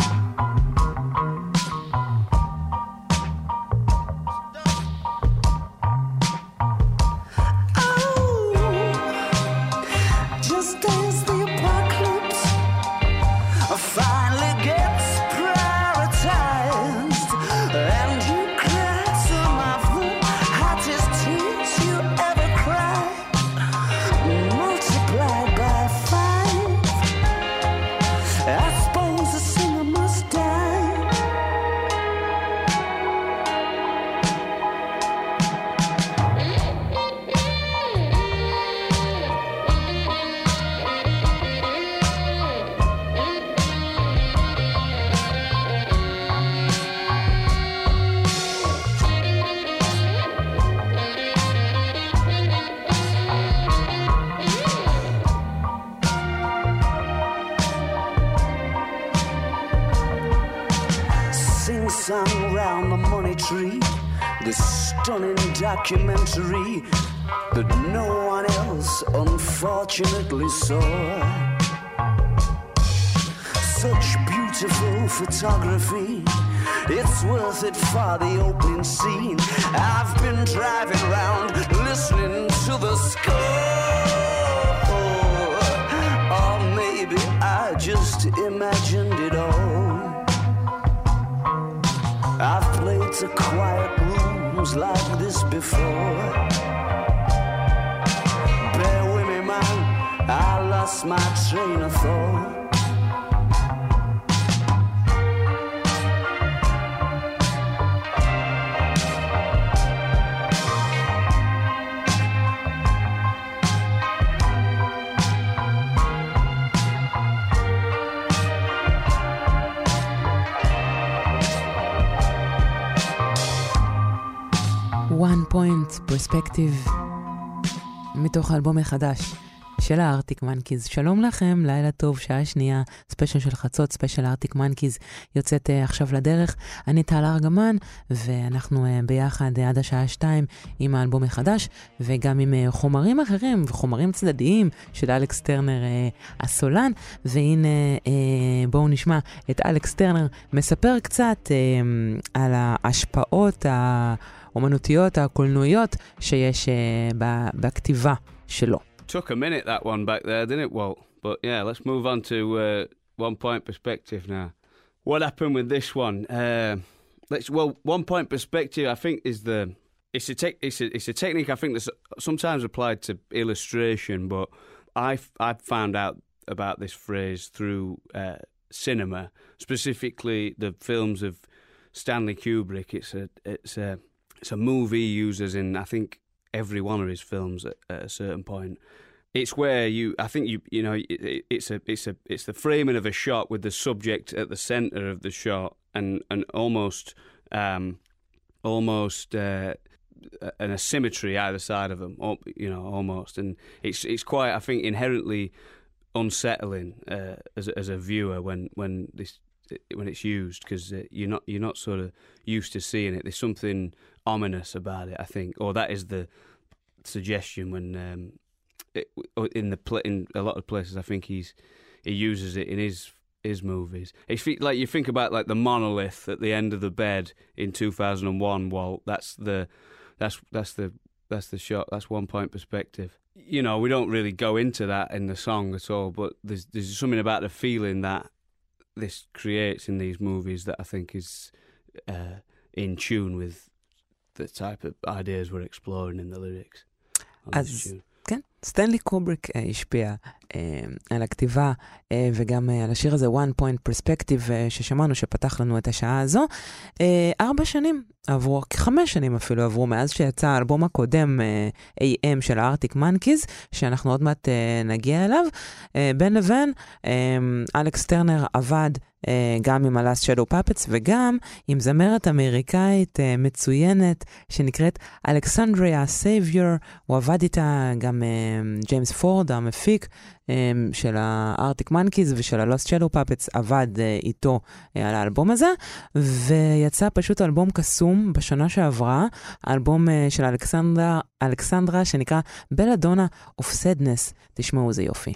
Documentary that no one else unfortunately saw. Such beautiful photography, it's worth it for the opening scene. I've been driving round listening to the score. Or maybe I just imagined it all. I've played to quiet rooms like this before. Bear with me, man, I lost my train of thought. Perspective, מתוך האלבום החדש של הארטיק מנקיז. שלום לכם, לילה טוב, שעה שנייה, ספיישל של חצות, ספיישל הארטיק מנקיז יוצאת uh, עכשיו לדרך. אני טל ארגמן, ואנחנו uh, ביחד uh, עד השעה שתיים עם האלבום החדש, וגם עם uh, חומרים אחרים וחומרים צדדיים של אלכס טרנר uh, הסולן. והנה, uh, בואו נשמע את אלכס טרנר מספר קצת uh, על ההשפעות ה... האומנותיות, הקולנועיות, שיש uh, ב- בכתיבה שלו. Took a minute that one back there, didn't it, Walt? But yeah, let's move on to uh, one point perspective now. What happened with this one? Uh, let's well, one point perspective. I think is the it's a tech it's a, it's a technique I think that's sometimes applied to illustration, but I I found out about this phrase through uh, cinema, specifically the films of Stanley Kubrick. It's a it's a it's a movie he uses in I think every one of his films at, at a certain point. It's where you I think you you know it, it, it's a it's a it's the framing of a shot with the subject at the center of the shot and and almost um almost uh, an asymmetry either side of them or you know almost and it's it's quite I think inherently unsettling uh, as a, as a viewer when when this when it's used because uh, you're not you're not sort of used to seeing it. There's something ominous about it, I think, or that is the suggestion when um, it, in the pl- in a lot of places. I think he's he uses it in his his movies. It's like you think about like the monolith at the end of the bed in 2001. Well, that's the that's that's the that's the shot. That's one point perspective. You know, we don't really go into that in the song at all, but there's there's something about the feeling that this creates in these movies that I think is uh, in tune with the type of ideas we're exploring in the lyrics. אז כן, סטנלי קובריק השפיע על הכתיבה וגם על השיר הזה, One Point Perspective, ששמענו, שפתח לנו את השעה הזו. ארבע שנים עברו, כחמש שנים אפילו עברו, מאז שיצא האלבום הקודם, AM של הארטיק מנקיז, שאנחנו עוד מעט נגיע אליו. בין לבין, אלכס טרנר עבד גם עם הלאסט שלו פאפץ וגם עם זמרת אמריקאית מצוינת שנקראת אלכסנדריה סייביור. הוא עבד איתה גם ג'יימס פורד, המפיק של הארטיק מנקיז ושל הלאסט שלו פאפץ, עבד איתו על האלבום הזה, ויצא פשוט אלבום קסום בשנה שעברה, אלבום של אלכסנדרה, אלכסנדרה שנקרא בלדונה אוף סדנס. תשמעו איזה יופי.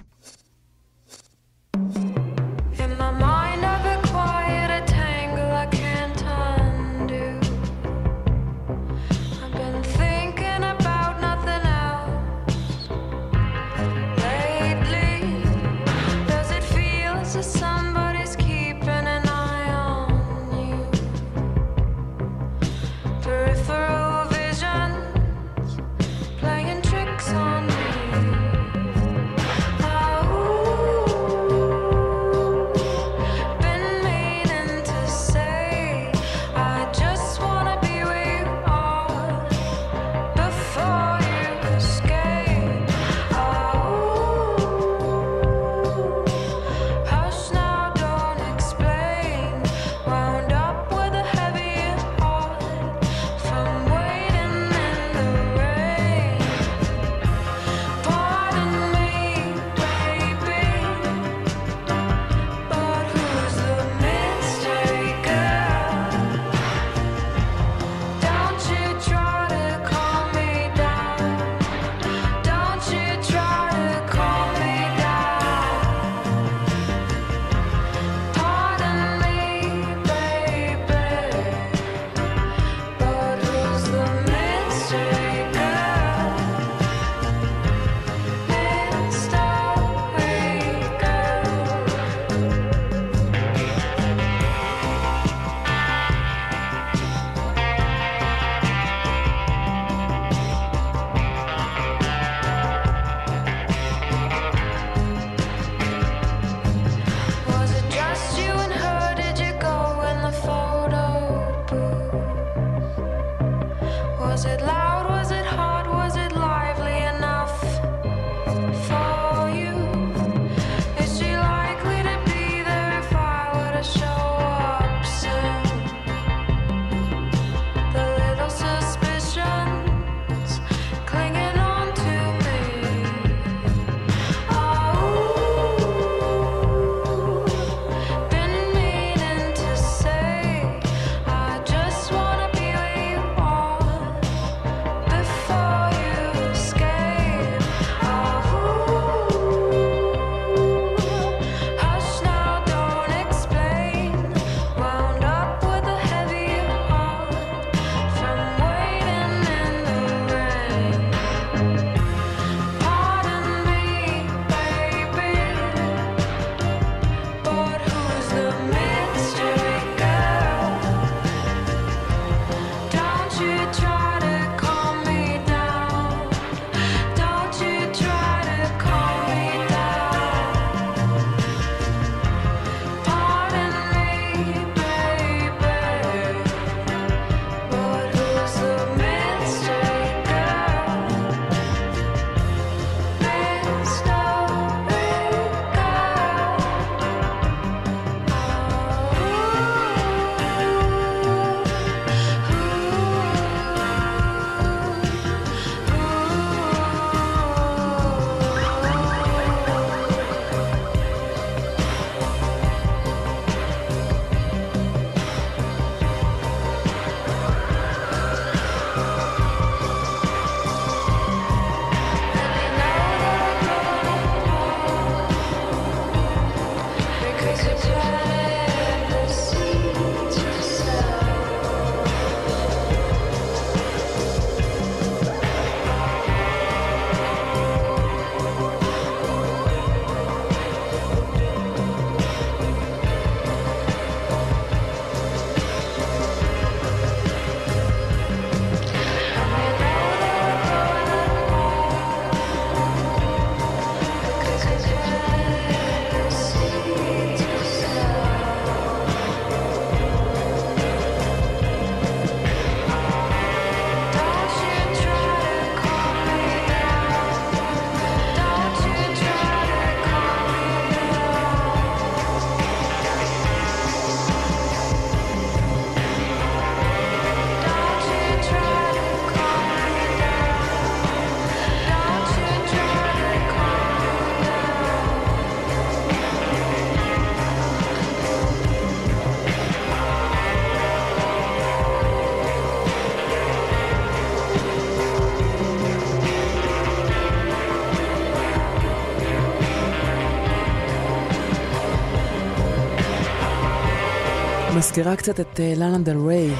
מזכירה קצת את לאנה דל ריי,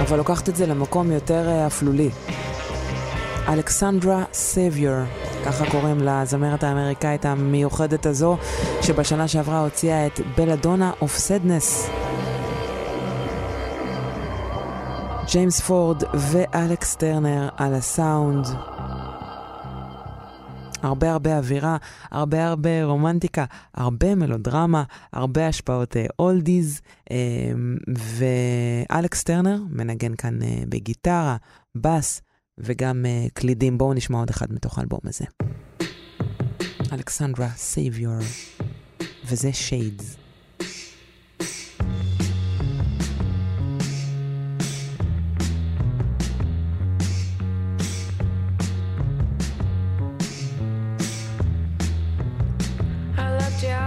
אבל לוקחת את זה למקום יותר אה, אפלולי. אלכסנדרה סביור, ככה קוראים לזמרת האמריקאית המיוחדת הזו, שבשנה שעברה הוציאה את בלאדונה אוף סדנס. ג'יימס פורד ואלכס טרנר על הסאונד. הרבה הרבה אווירה, הרבה הרבה רומנטיקה, הרבה מלודרמה, הרבה השפעות אולדיז, אה, ואלכס טרנר מנגן כאן אה, בגיטרה, בס וגם אה, קלידים. בואו נשמע עוד אחד מתוך האלבום הזה. אלכסנדרה סייביור, וזה שיידס.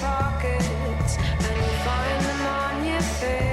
You your a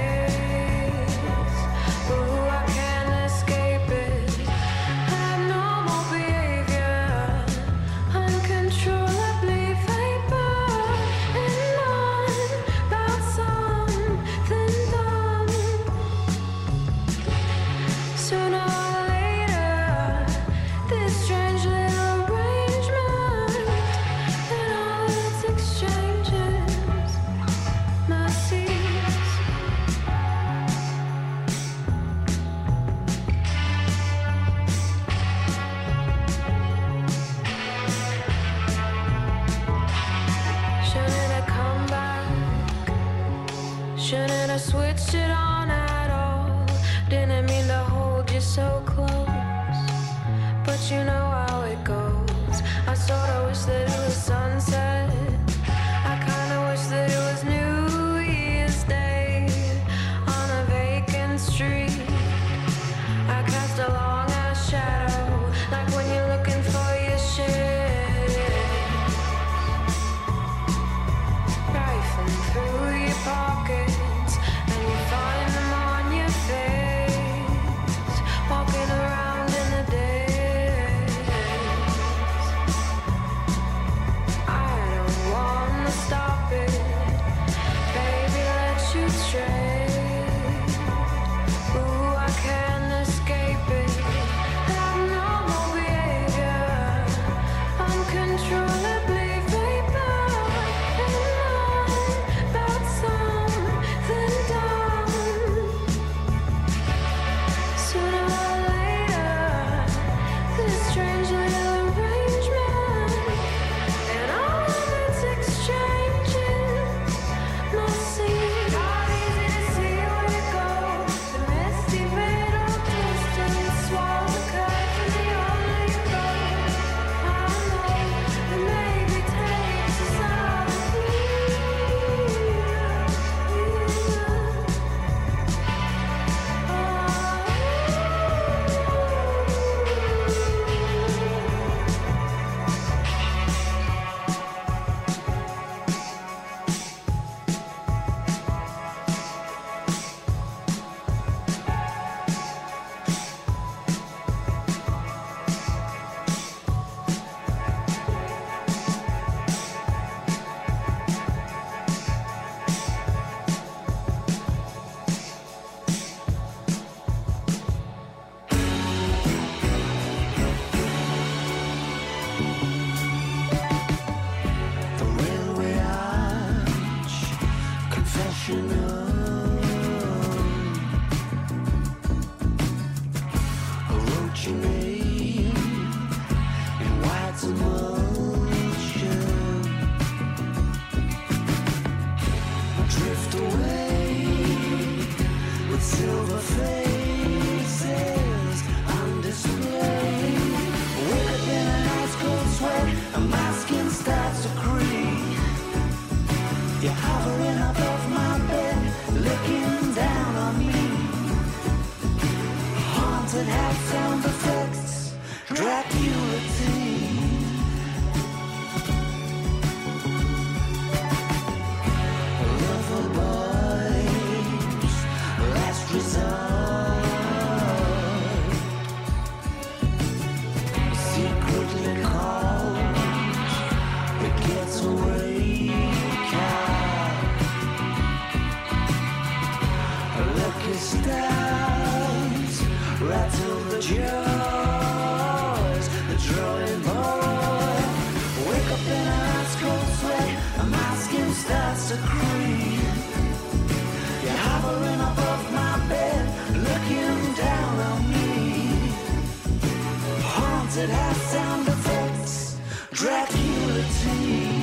it has sound effects, Dracula tea.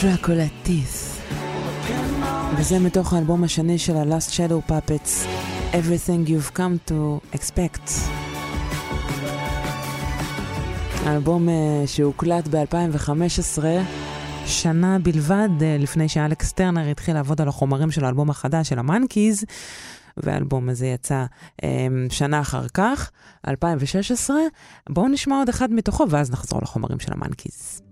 Teeth. וזה מתוך האלבום השני של ה-Last Shadow Puppets, Everything You've Come to Expect. האלבום אה, שהוקלט ב-2015, שנה בלבד אה, לפני שאלכס טרנר התחיל לעבוד על החומרים של האלבום החדש של המאנקיז, והאלבום הזה יצא אה, שנה אחר כך, 2016. בואו נשמע עוד אחד מתוכו ואז נחזור לחומרים של המאנקיז.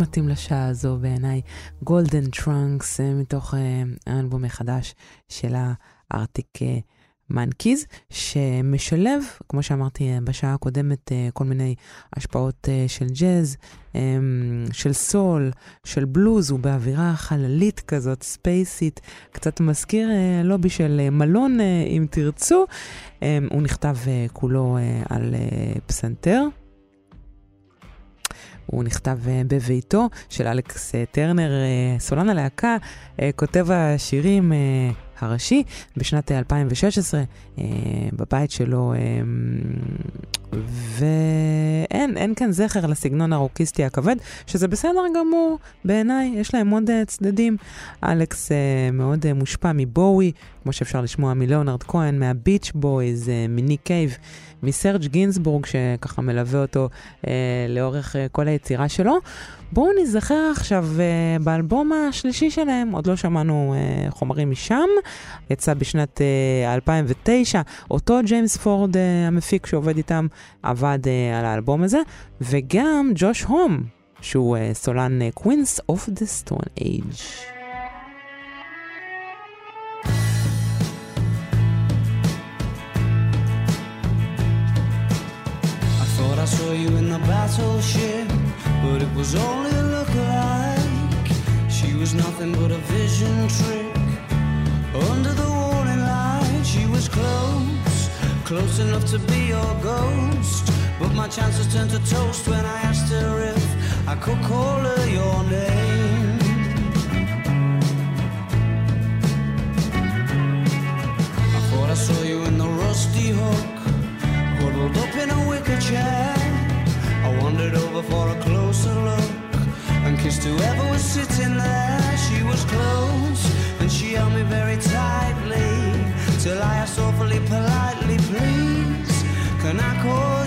מתאים לשעה הזו בעיניי. גולדן טראנקס מתוך אה, האלבום החדש של הארטיק מנקיז, שמשלב, כמו שאמרתי אה, בשעה הקודמת, אה, כל מיני השפעות אה, של ג'אז, אה, של סול, של בלוז, הוא באווירה חללית כזאת, ספייסית, קצת מזכיר אה, לובי של אה, מלון, אה, אם תרצו. אה, הוא נכתב אה, כולו אה, על אה, פסנתר. הוא נכתב אה, בביתו של אלכס אה, טרנר, אה, סולן הלהקה, כותב השירים הראשי בשנת אה, 2016, אה, בבית שלו, ואין אין כאן זכר לסגנון הרוקיסטי הכבד, שזה בסדר גמור בעיניי, יש להם עוד צדדים. אלכס מאוד מושפע מבואי, כמו שאפשר לשמוע מליאונרד כהן, מהביץ' בויז, מניק קייב. מסרג' גינסבורג, שככה מלווה אותו אה, לאורך אה, כל היצירה שלו. בואו נזכר עכשיו אה, באלבום השלישי שלהם, עוד לא שמענו אה, חומרים משם, יצא בשנת אה, 2009, אותו ג'יימס פורד אה, המפיק שעובד איתם עבד אה, על האלבום הזה, וגם ג'וש הום, שהוא אה, סולן קווינס אוף דה סטון אייג'. I saw you in the battleship, but it was only a look-alike. She was nothing but a vision trick. Under the warning light, she was close, close enough to be your ghost. But my chances turned to toast when I asked her if I could call her your name. I thought I saw you in the rusty hook, up in a wicker chair. I wandered over for a closer look and kissed whoever was sitting there. She was close and she held me very tightly till I asked awfully politely, please, can I call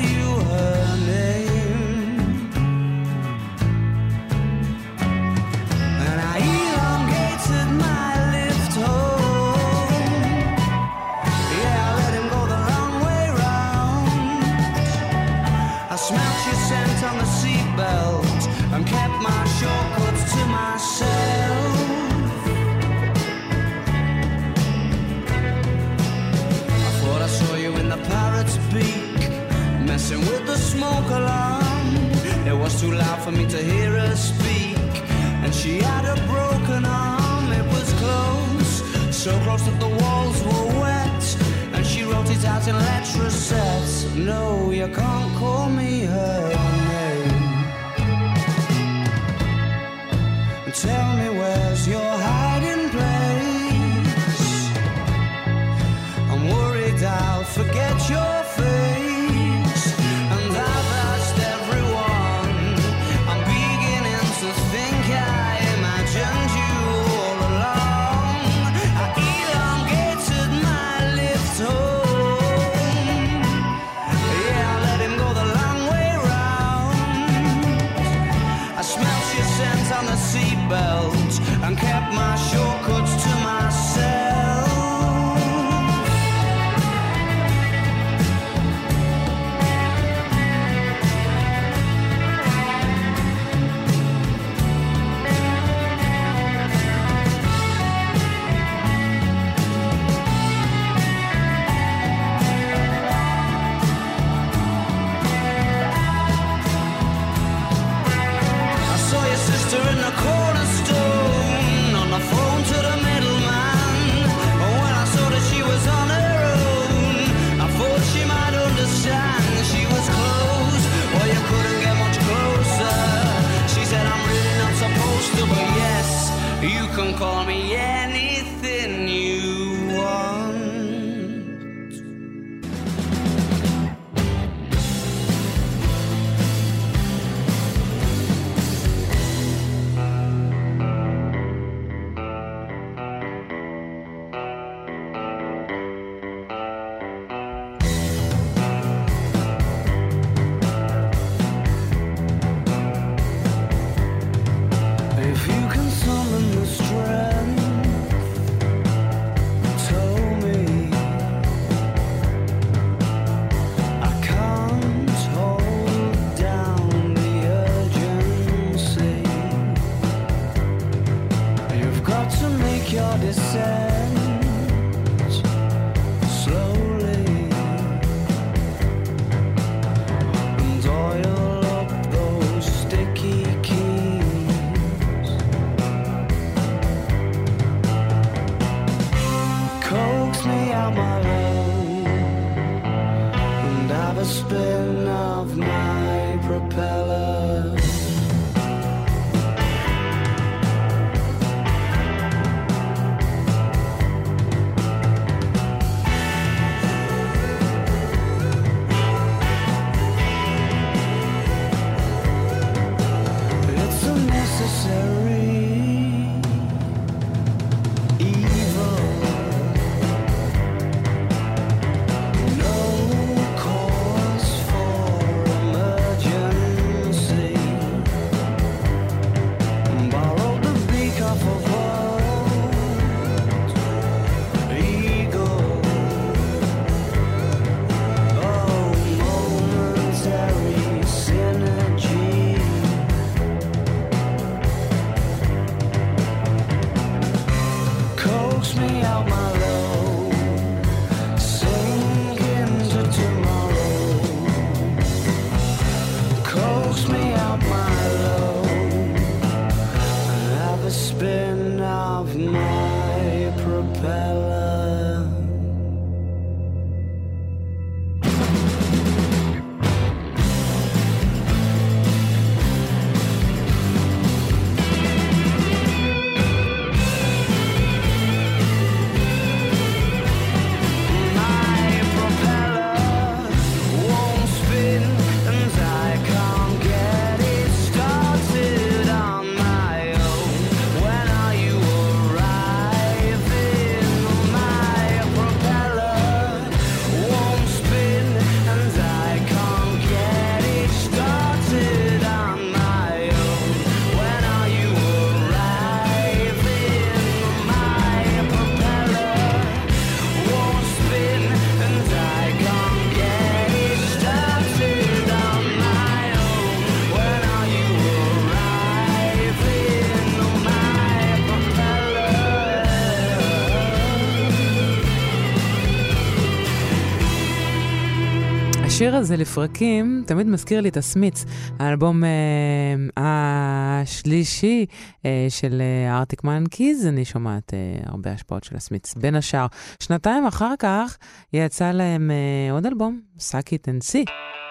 with the smoke alarm. It was too loud for me to hear her speak, and she had a broken arm. It was close, so close that the walls were wet, and she wrote it out in Letraset. No, you can't call me her name. Tell me where's your hiding place. I'm worried I'll forget your face. can call me, yeah. השיר הזה לפרקים תמיד מזכיר לי את הסמיץ, האלבום אה, השלישי אה, של ארטיק אה, מנקיז, אני שומעת אה, הרבה השפעות של הסמיץ. בין השאר, שנתיים אחר כך יצא להם אה, עוד אלבום, Suck It and See.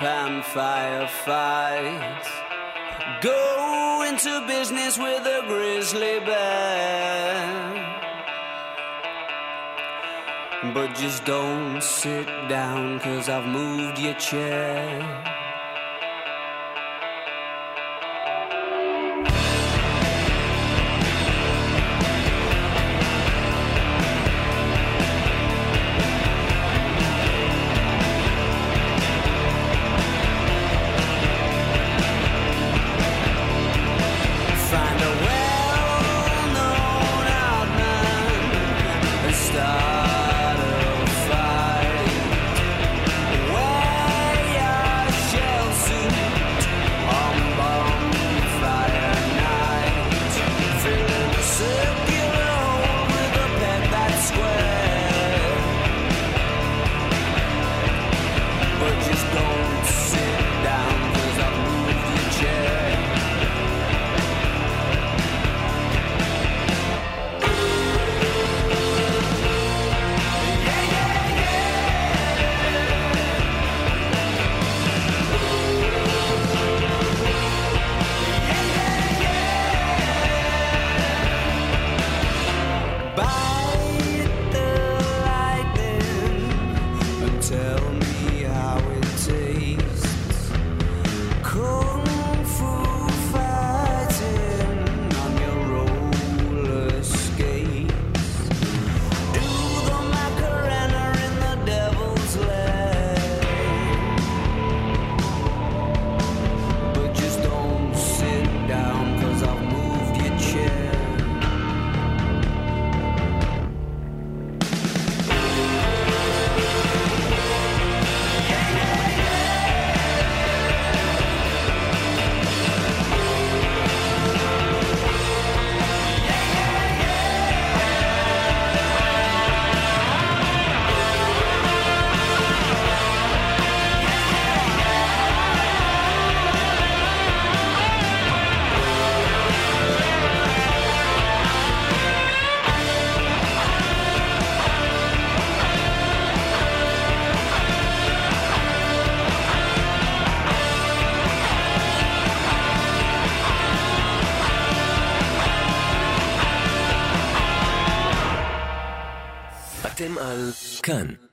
And firefight. Go into business with a grizzly bear. But just don't sit down, cause I've moved your chair.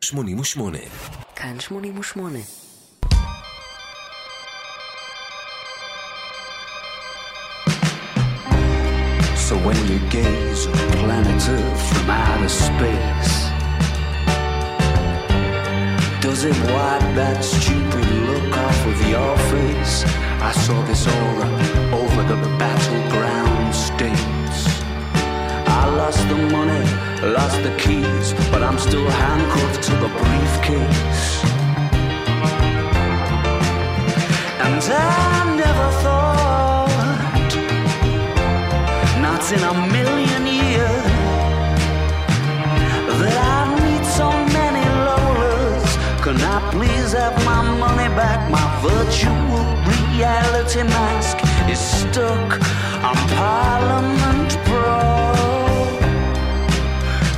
88. כאן 88. So when you gaze at planet Earth from outer space, does it wipe that stupid look off of your face? I saw this aura over the battleground states. I lost the money lost the keys, but I'm still handcuffed to the briefcase. And I never thought, not in a million years, that I'd meet so many Lolas. Can I please have my money back? My virtual reality mask is stuck on Parliament Broad.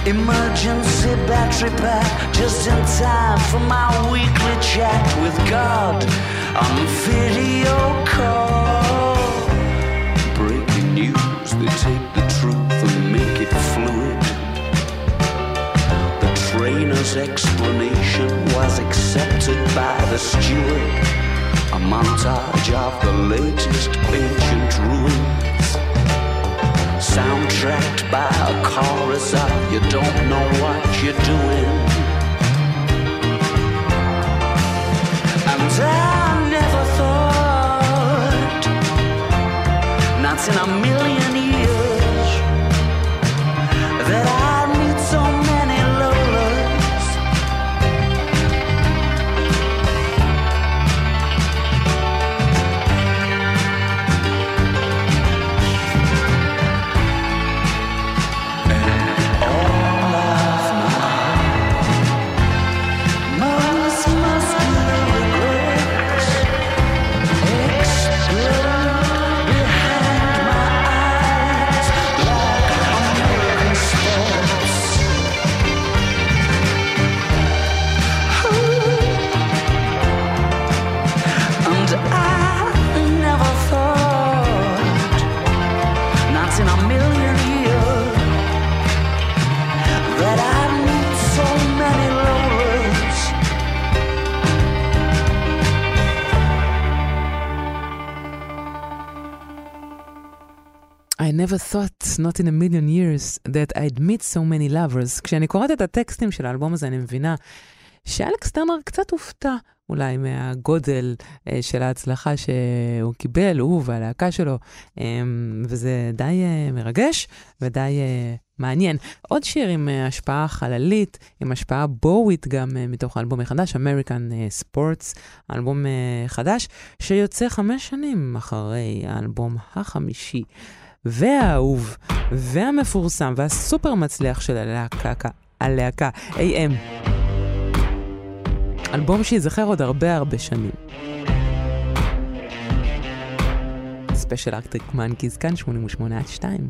Emergency battery pack just in time for my weekly chat with God on video call. Breaking news, they take the truth and make it fluid. The trainer's explanation was accepted by the steward. A montage of the latest ancient ruins soundtracked by a chorus of you don't know what you're doing. And I never thought, not in a million never thought, not in a million years, that I'd meet so many lovers. כשאני קוראת את הטקסטים של האלבום הזה, אני מבינה שאלכס טרנר קצת הופתע אולי מהגודל אה, של ההצלחה שהוא קיבל, הוא והלהקה שלו, אה, וזה די אה, מרגש ודי אה, מעניין. עוד שיר עם אה, השפעה חללית, עם השפעה בואווית גם אה, מתוך האלבום החדש, American אה, Sports, אלבום אה, חדש, שיוצא חמש שנים אחרי האלבום החמישי. והאהוב, והמפורסם, והסופר מצליח של הלהקה, הלהקה, AM. אלבום שייזכר עוד הרבה הרבה שנים. ספיישל ארקטריק מנקיז כאן 88 עד 2.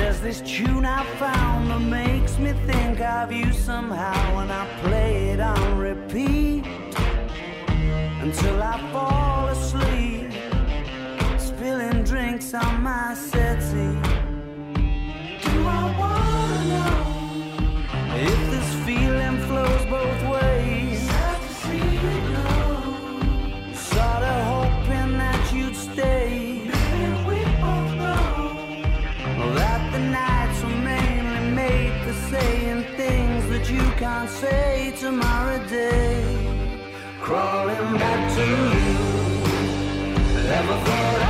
There's this tune I found that makes me think of you somehow And I play it on repeat Until I fall asleep Spilling drinks on my settee. Do I wanna know If this feeling flows both ways can't say tomorrow day. Crawling back to you. Ever thought of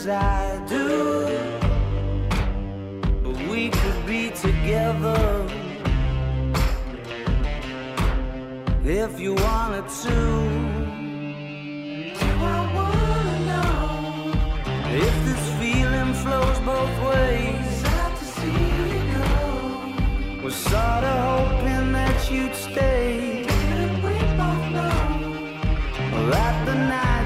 as I do. But we could be together if you wanted to. Do I wanna know if this feeling flows both ways? Sad to see you go. Was sorta hoping that you'd stay. Didn't we both know that the nights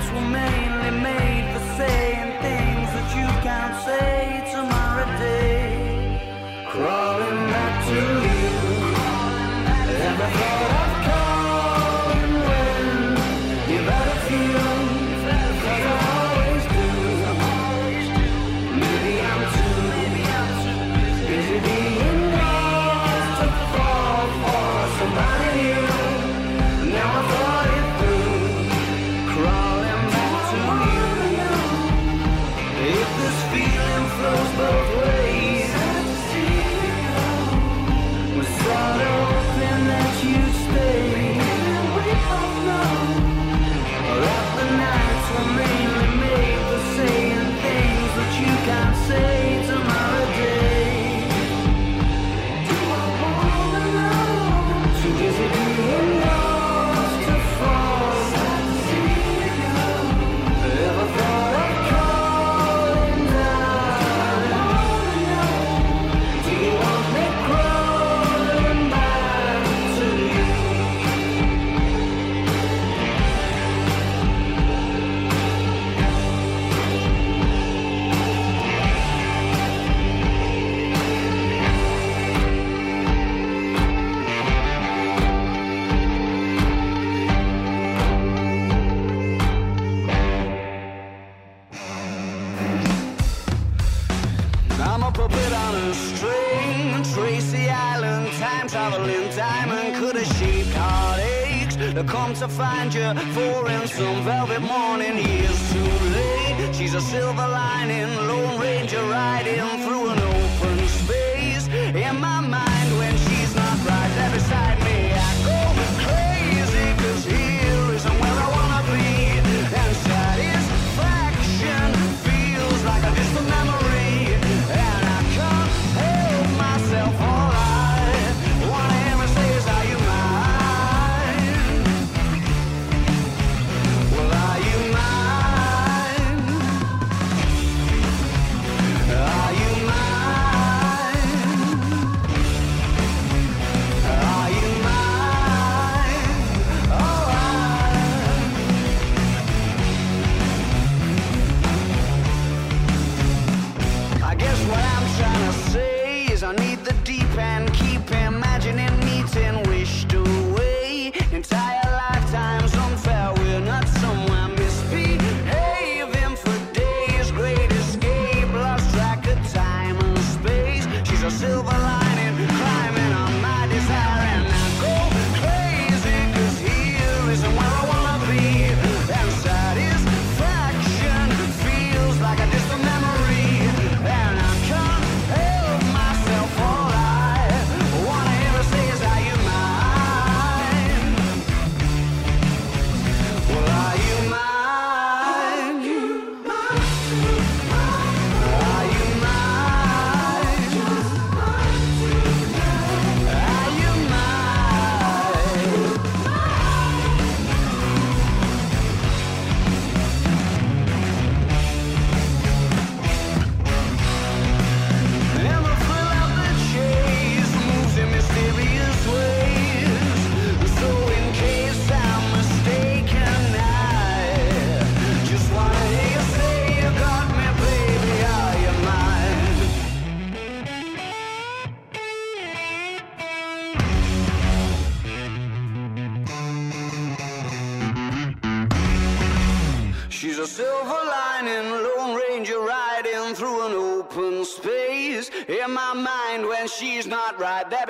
come to find you for in some velvet morning. Years too late. She's a silver lining, Lone Ranger riding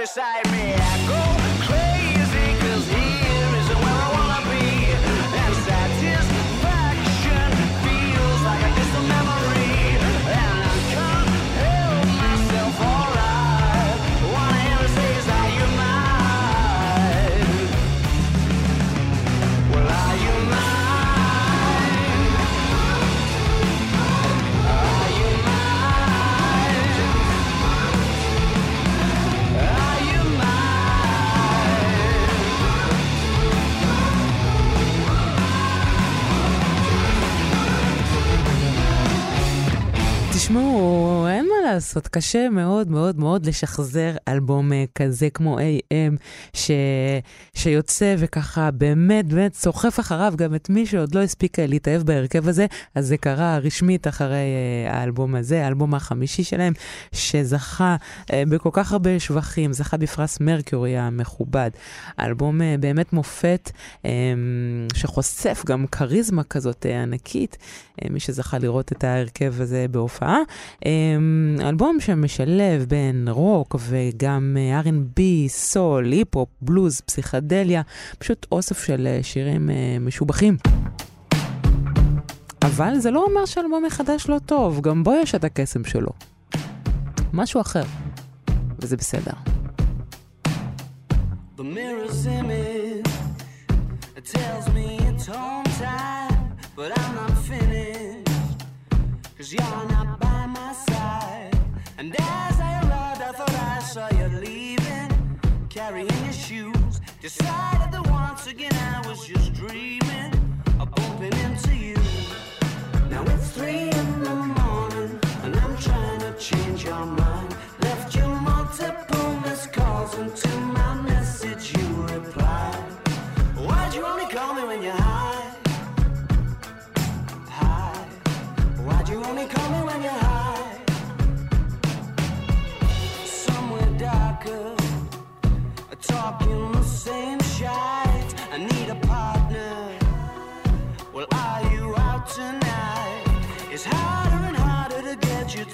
right לעשות, קשה מאוד מאוד מאוד לשחזר אלבום אה, כזה כמו AM, ש... שיוצא וככה באמת באמת סוחף אחריו גם את מי שעוד לא הספיק אה, להתאהב בהרכב הזה, אז זה קרה רשמית אחרי אה, האלבום הזה, האלבום החמישי שלהם, שזכה בכל כך הרבה שבחים, זכה בפרס מרקיורי המכובד. האלבום אה, באמת מופת, אה, שחושף גם כריזמה כזאת ענקית, מי שזכה לראות את ההרכב הזה בהופעה. אמ, אלבום שמשלב בין רוק וגם אה, R&B, סול, היפ-הופ, בלוז, פסיכדליה, פשוט אוסף של אה, שירים אה, משובחים. אבל זה לא אומר שאלבום החדש לא טוב, גם בו יש את הקסם שלו. משהו אחר, וזה בסדר. The mirror's image it tells me but I'm finished. Carrying your shoes. Decided that once again I was just dreaming of bumping into you. Now it's three in the morning, and I'm trying to change your mind. Left you multiple missed calls, and to my message you replied. Why'd you only call me when you're high? High. Why'd you only call me when you're high?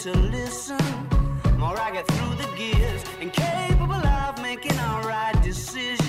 To listen. More I get through the gears, incapable of making alright decisions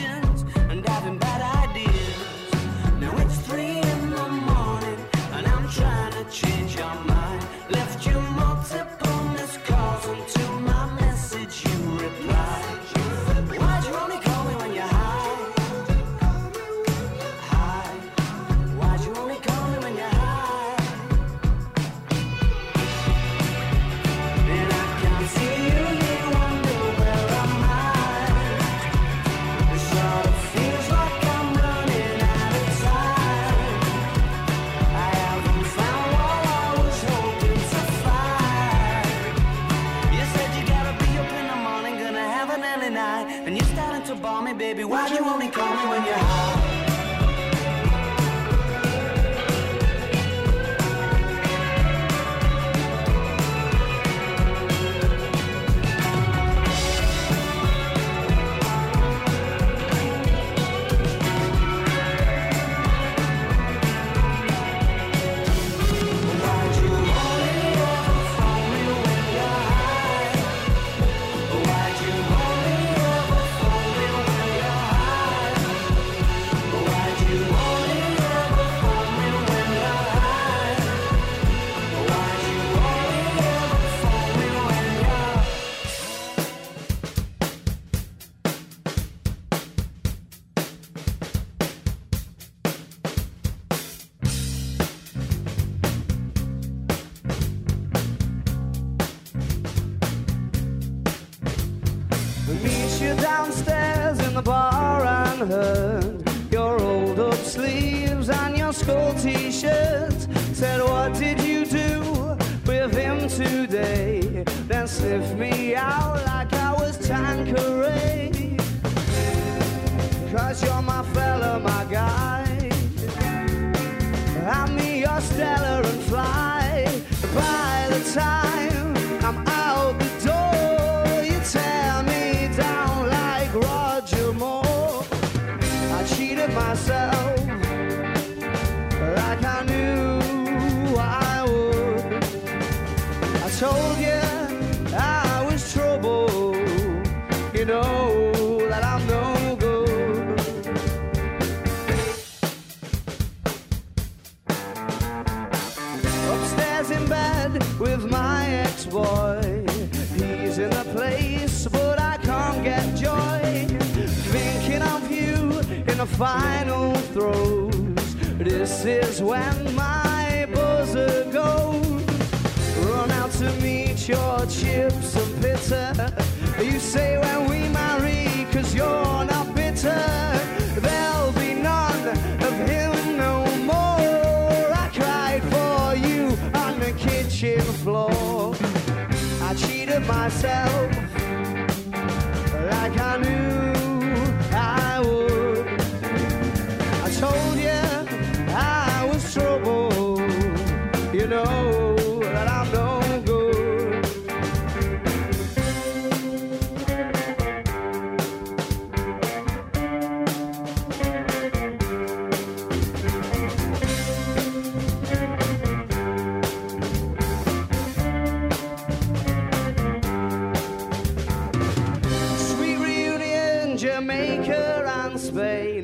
baby, why'd you only call me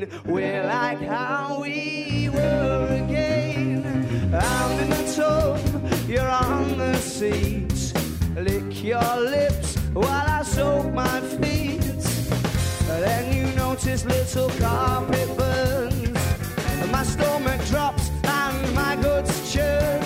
again. We're like how we were again. I'm in the tub, you're on the seat. Lick your lips while I soak my feet. Then you notice little carpet burns. My stomach drops and my guts churn.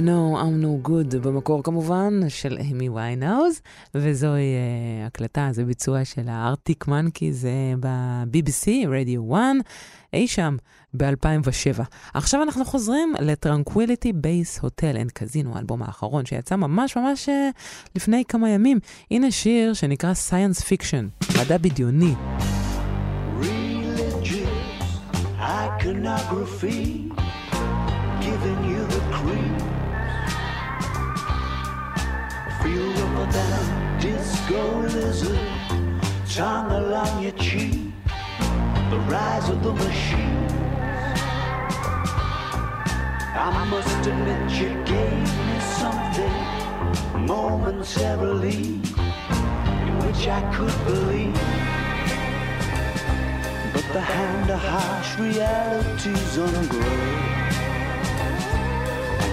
Know I'm no good, במקור כמובן של אמי ויינאוז, וזוהי uh, הקלטה, זה ביצוע של הארטיק מנקי, זה ב-BBC, רדיו 1, אי שם ב-2007. עכשיו אנחנו חוזרים לטרנקוויליטי בייס הוטל אנד קזינו, האלבום האחרון שיצא ממש ממש uh, לפני כמה ימים. הנה שיר שנקרא סייאנס פיקשן, מדע בדיוני. iconography, Feel rubber down, disco lizard, tongue along your cheek. The rise of the machine. I must admit you gave me something momentarily in which I could believe. But the hand of harsh reality's ungrown.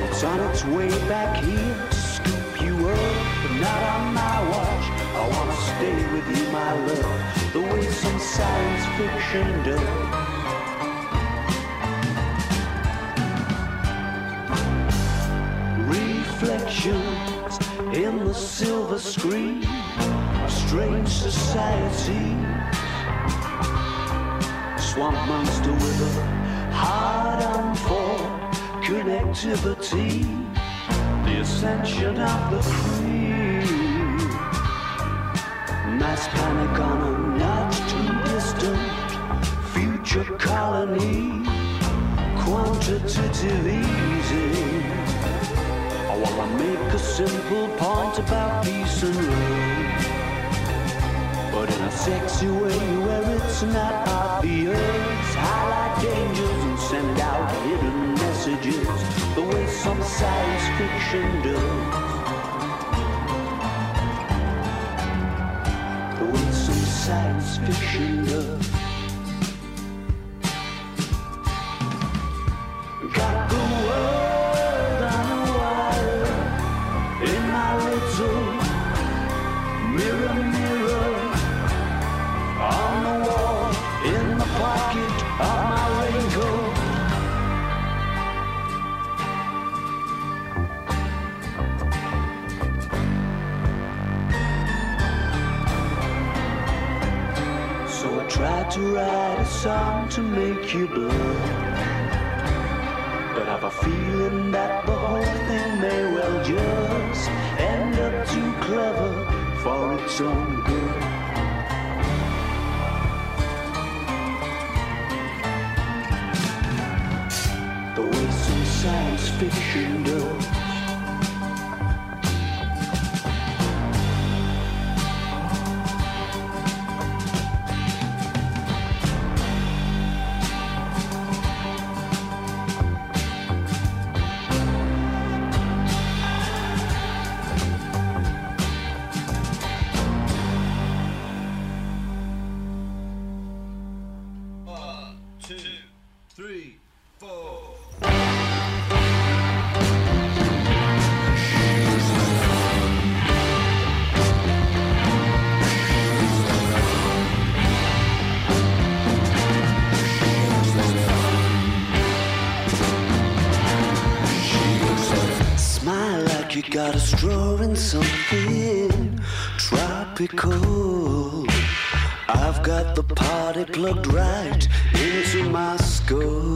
It's on its way back here to scoop you up, not on my watch. I wanna stay with you, my love, the way some science fiction does. Reflections in the silver screen, a strange society swamp monster with a hard on for connectivity. The ascension of the cream. Mass panic on a not too distant future colony. Quantitative easy. I wanna make a simple point about peace and love. But in a sexy way where it's not obvious Highlight dangers and send out hidden messages The way some science fiction does science fiction does to write a song to make you blur. But I've a feeling that the whole thing may well just end up too clever for its own good. the way some science fiction does. Tropical. I've got the party plugged right into my skull.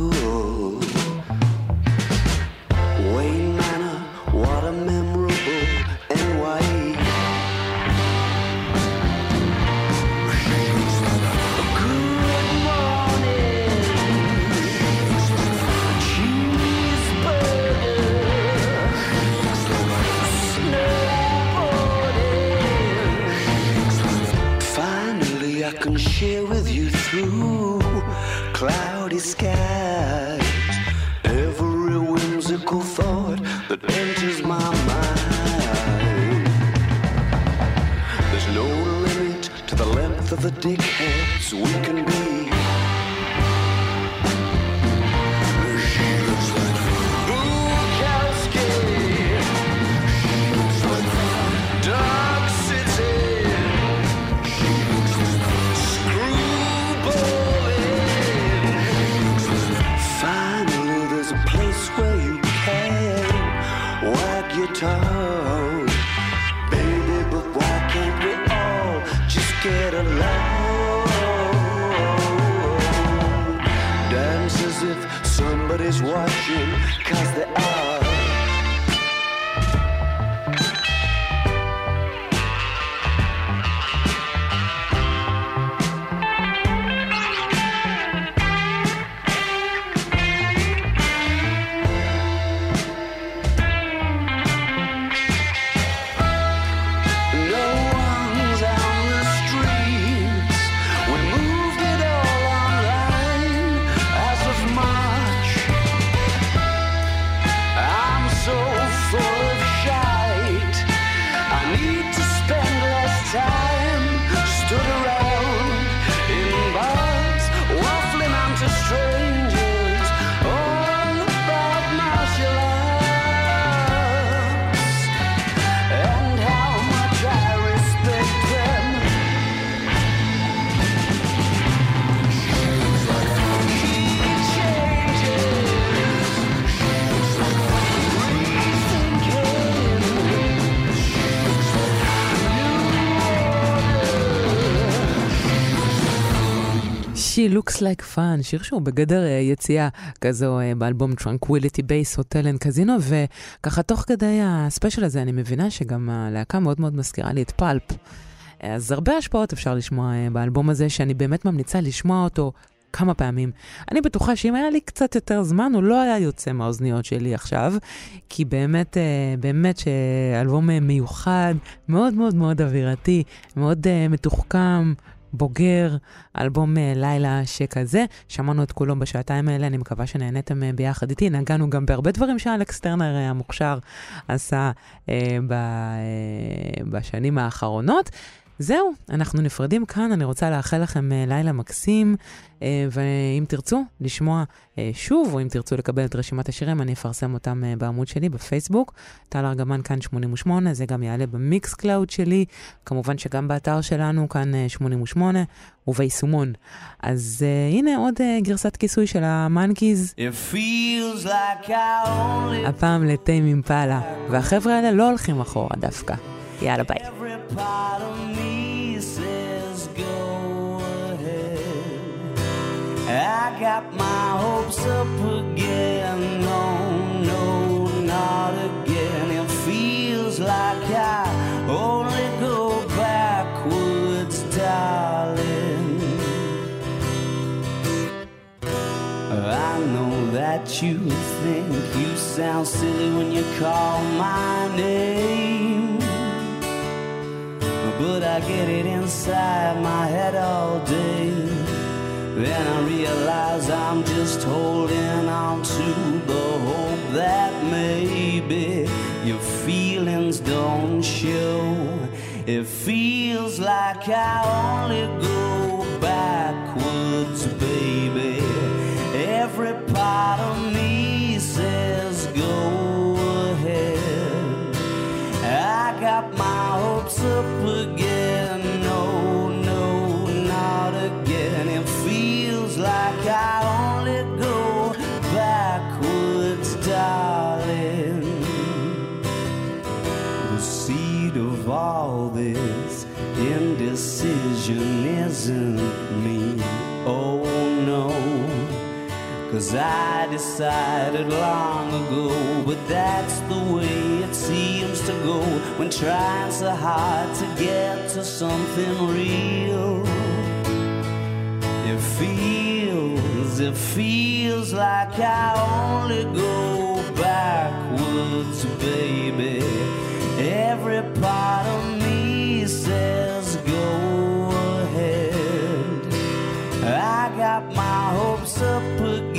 She looks like fun, שיר שהוא בגדר אה, יציאה כזו אה, באלבום Tranquility Base Hotel and Casino, וככה תוך כדי הספיישל הזה אני מבינה שגם הלהקה מאוד מאוד מזכירה לי את פלפ. אז הרבה השפעות אפשר לשמוע אה, באלבום הזה, שאני באמת ממליצה לשמוע אותו כמה פעמים. אני בטוחה שאם היה לי קצת יותר זמן, הוא לא היה יוצא מהאוזניות שלי עכשיו, כי באמת, באמת שאלבום מיוחד, מאוד מאוד מאוד אווירתי, מאוד מתוחכם. בוגר, אלבום אה, לילה שכזה. שמענו את כולו בשעתיים האלה, אני מקווה שנהניתם אה, ביחד איתי. נגענו גם בהרבה דברים שאלכס טרנר אה, המוכשר עשה אה, ב, אה, בשנים האחרונות. זהו, אנחנו נפרדים כאן, אני רוצה לאחל לכם אה, לילה מקסים, אה, ואם תרצו לשמוע אה, שוב, או אם תרצו לקבל את רשימת השירים, אני אפרסם אותם בעמוד שלי בפייסבוק. טל ארגמן כאן 88, זה גם יעלה במיקס קלאוד שלי, כמובן שגם באתר שלנו כאן אה, 88, וביישומון. אז אה, הנה עוד אה, גרסת כיסוי של המאנקיז, like only הפעם לטיים אימפלה, והחבר'ה האלה לא הולכים אחורה דווקא. I got my hopes up again. No, no, not again. It feels like I only go backwards, darling. I know that you think you sound silly when you call my name. But I get it inside my head all day. Then I realize I'm just holding on to the hope that maybe your feelings don't show. It feels like I only go backwards, baby. Every part of me got my hopes up again. No, no, not again. It feels like I only go backwards, darling. The seed of all this indecision isn't Cause I decided long ago, but that's the way it seems to go when trying so hard to get to something real. It feels, it feels like I only go backwards, baby. Every part of me says go ahead. I got my hopes up again.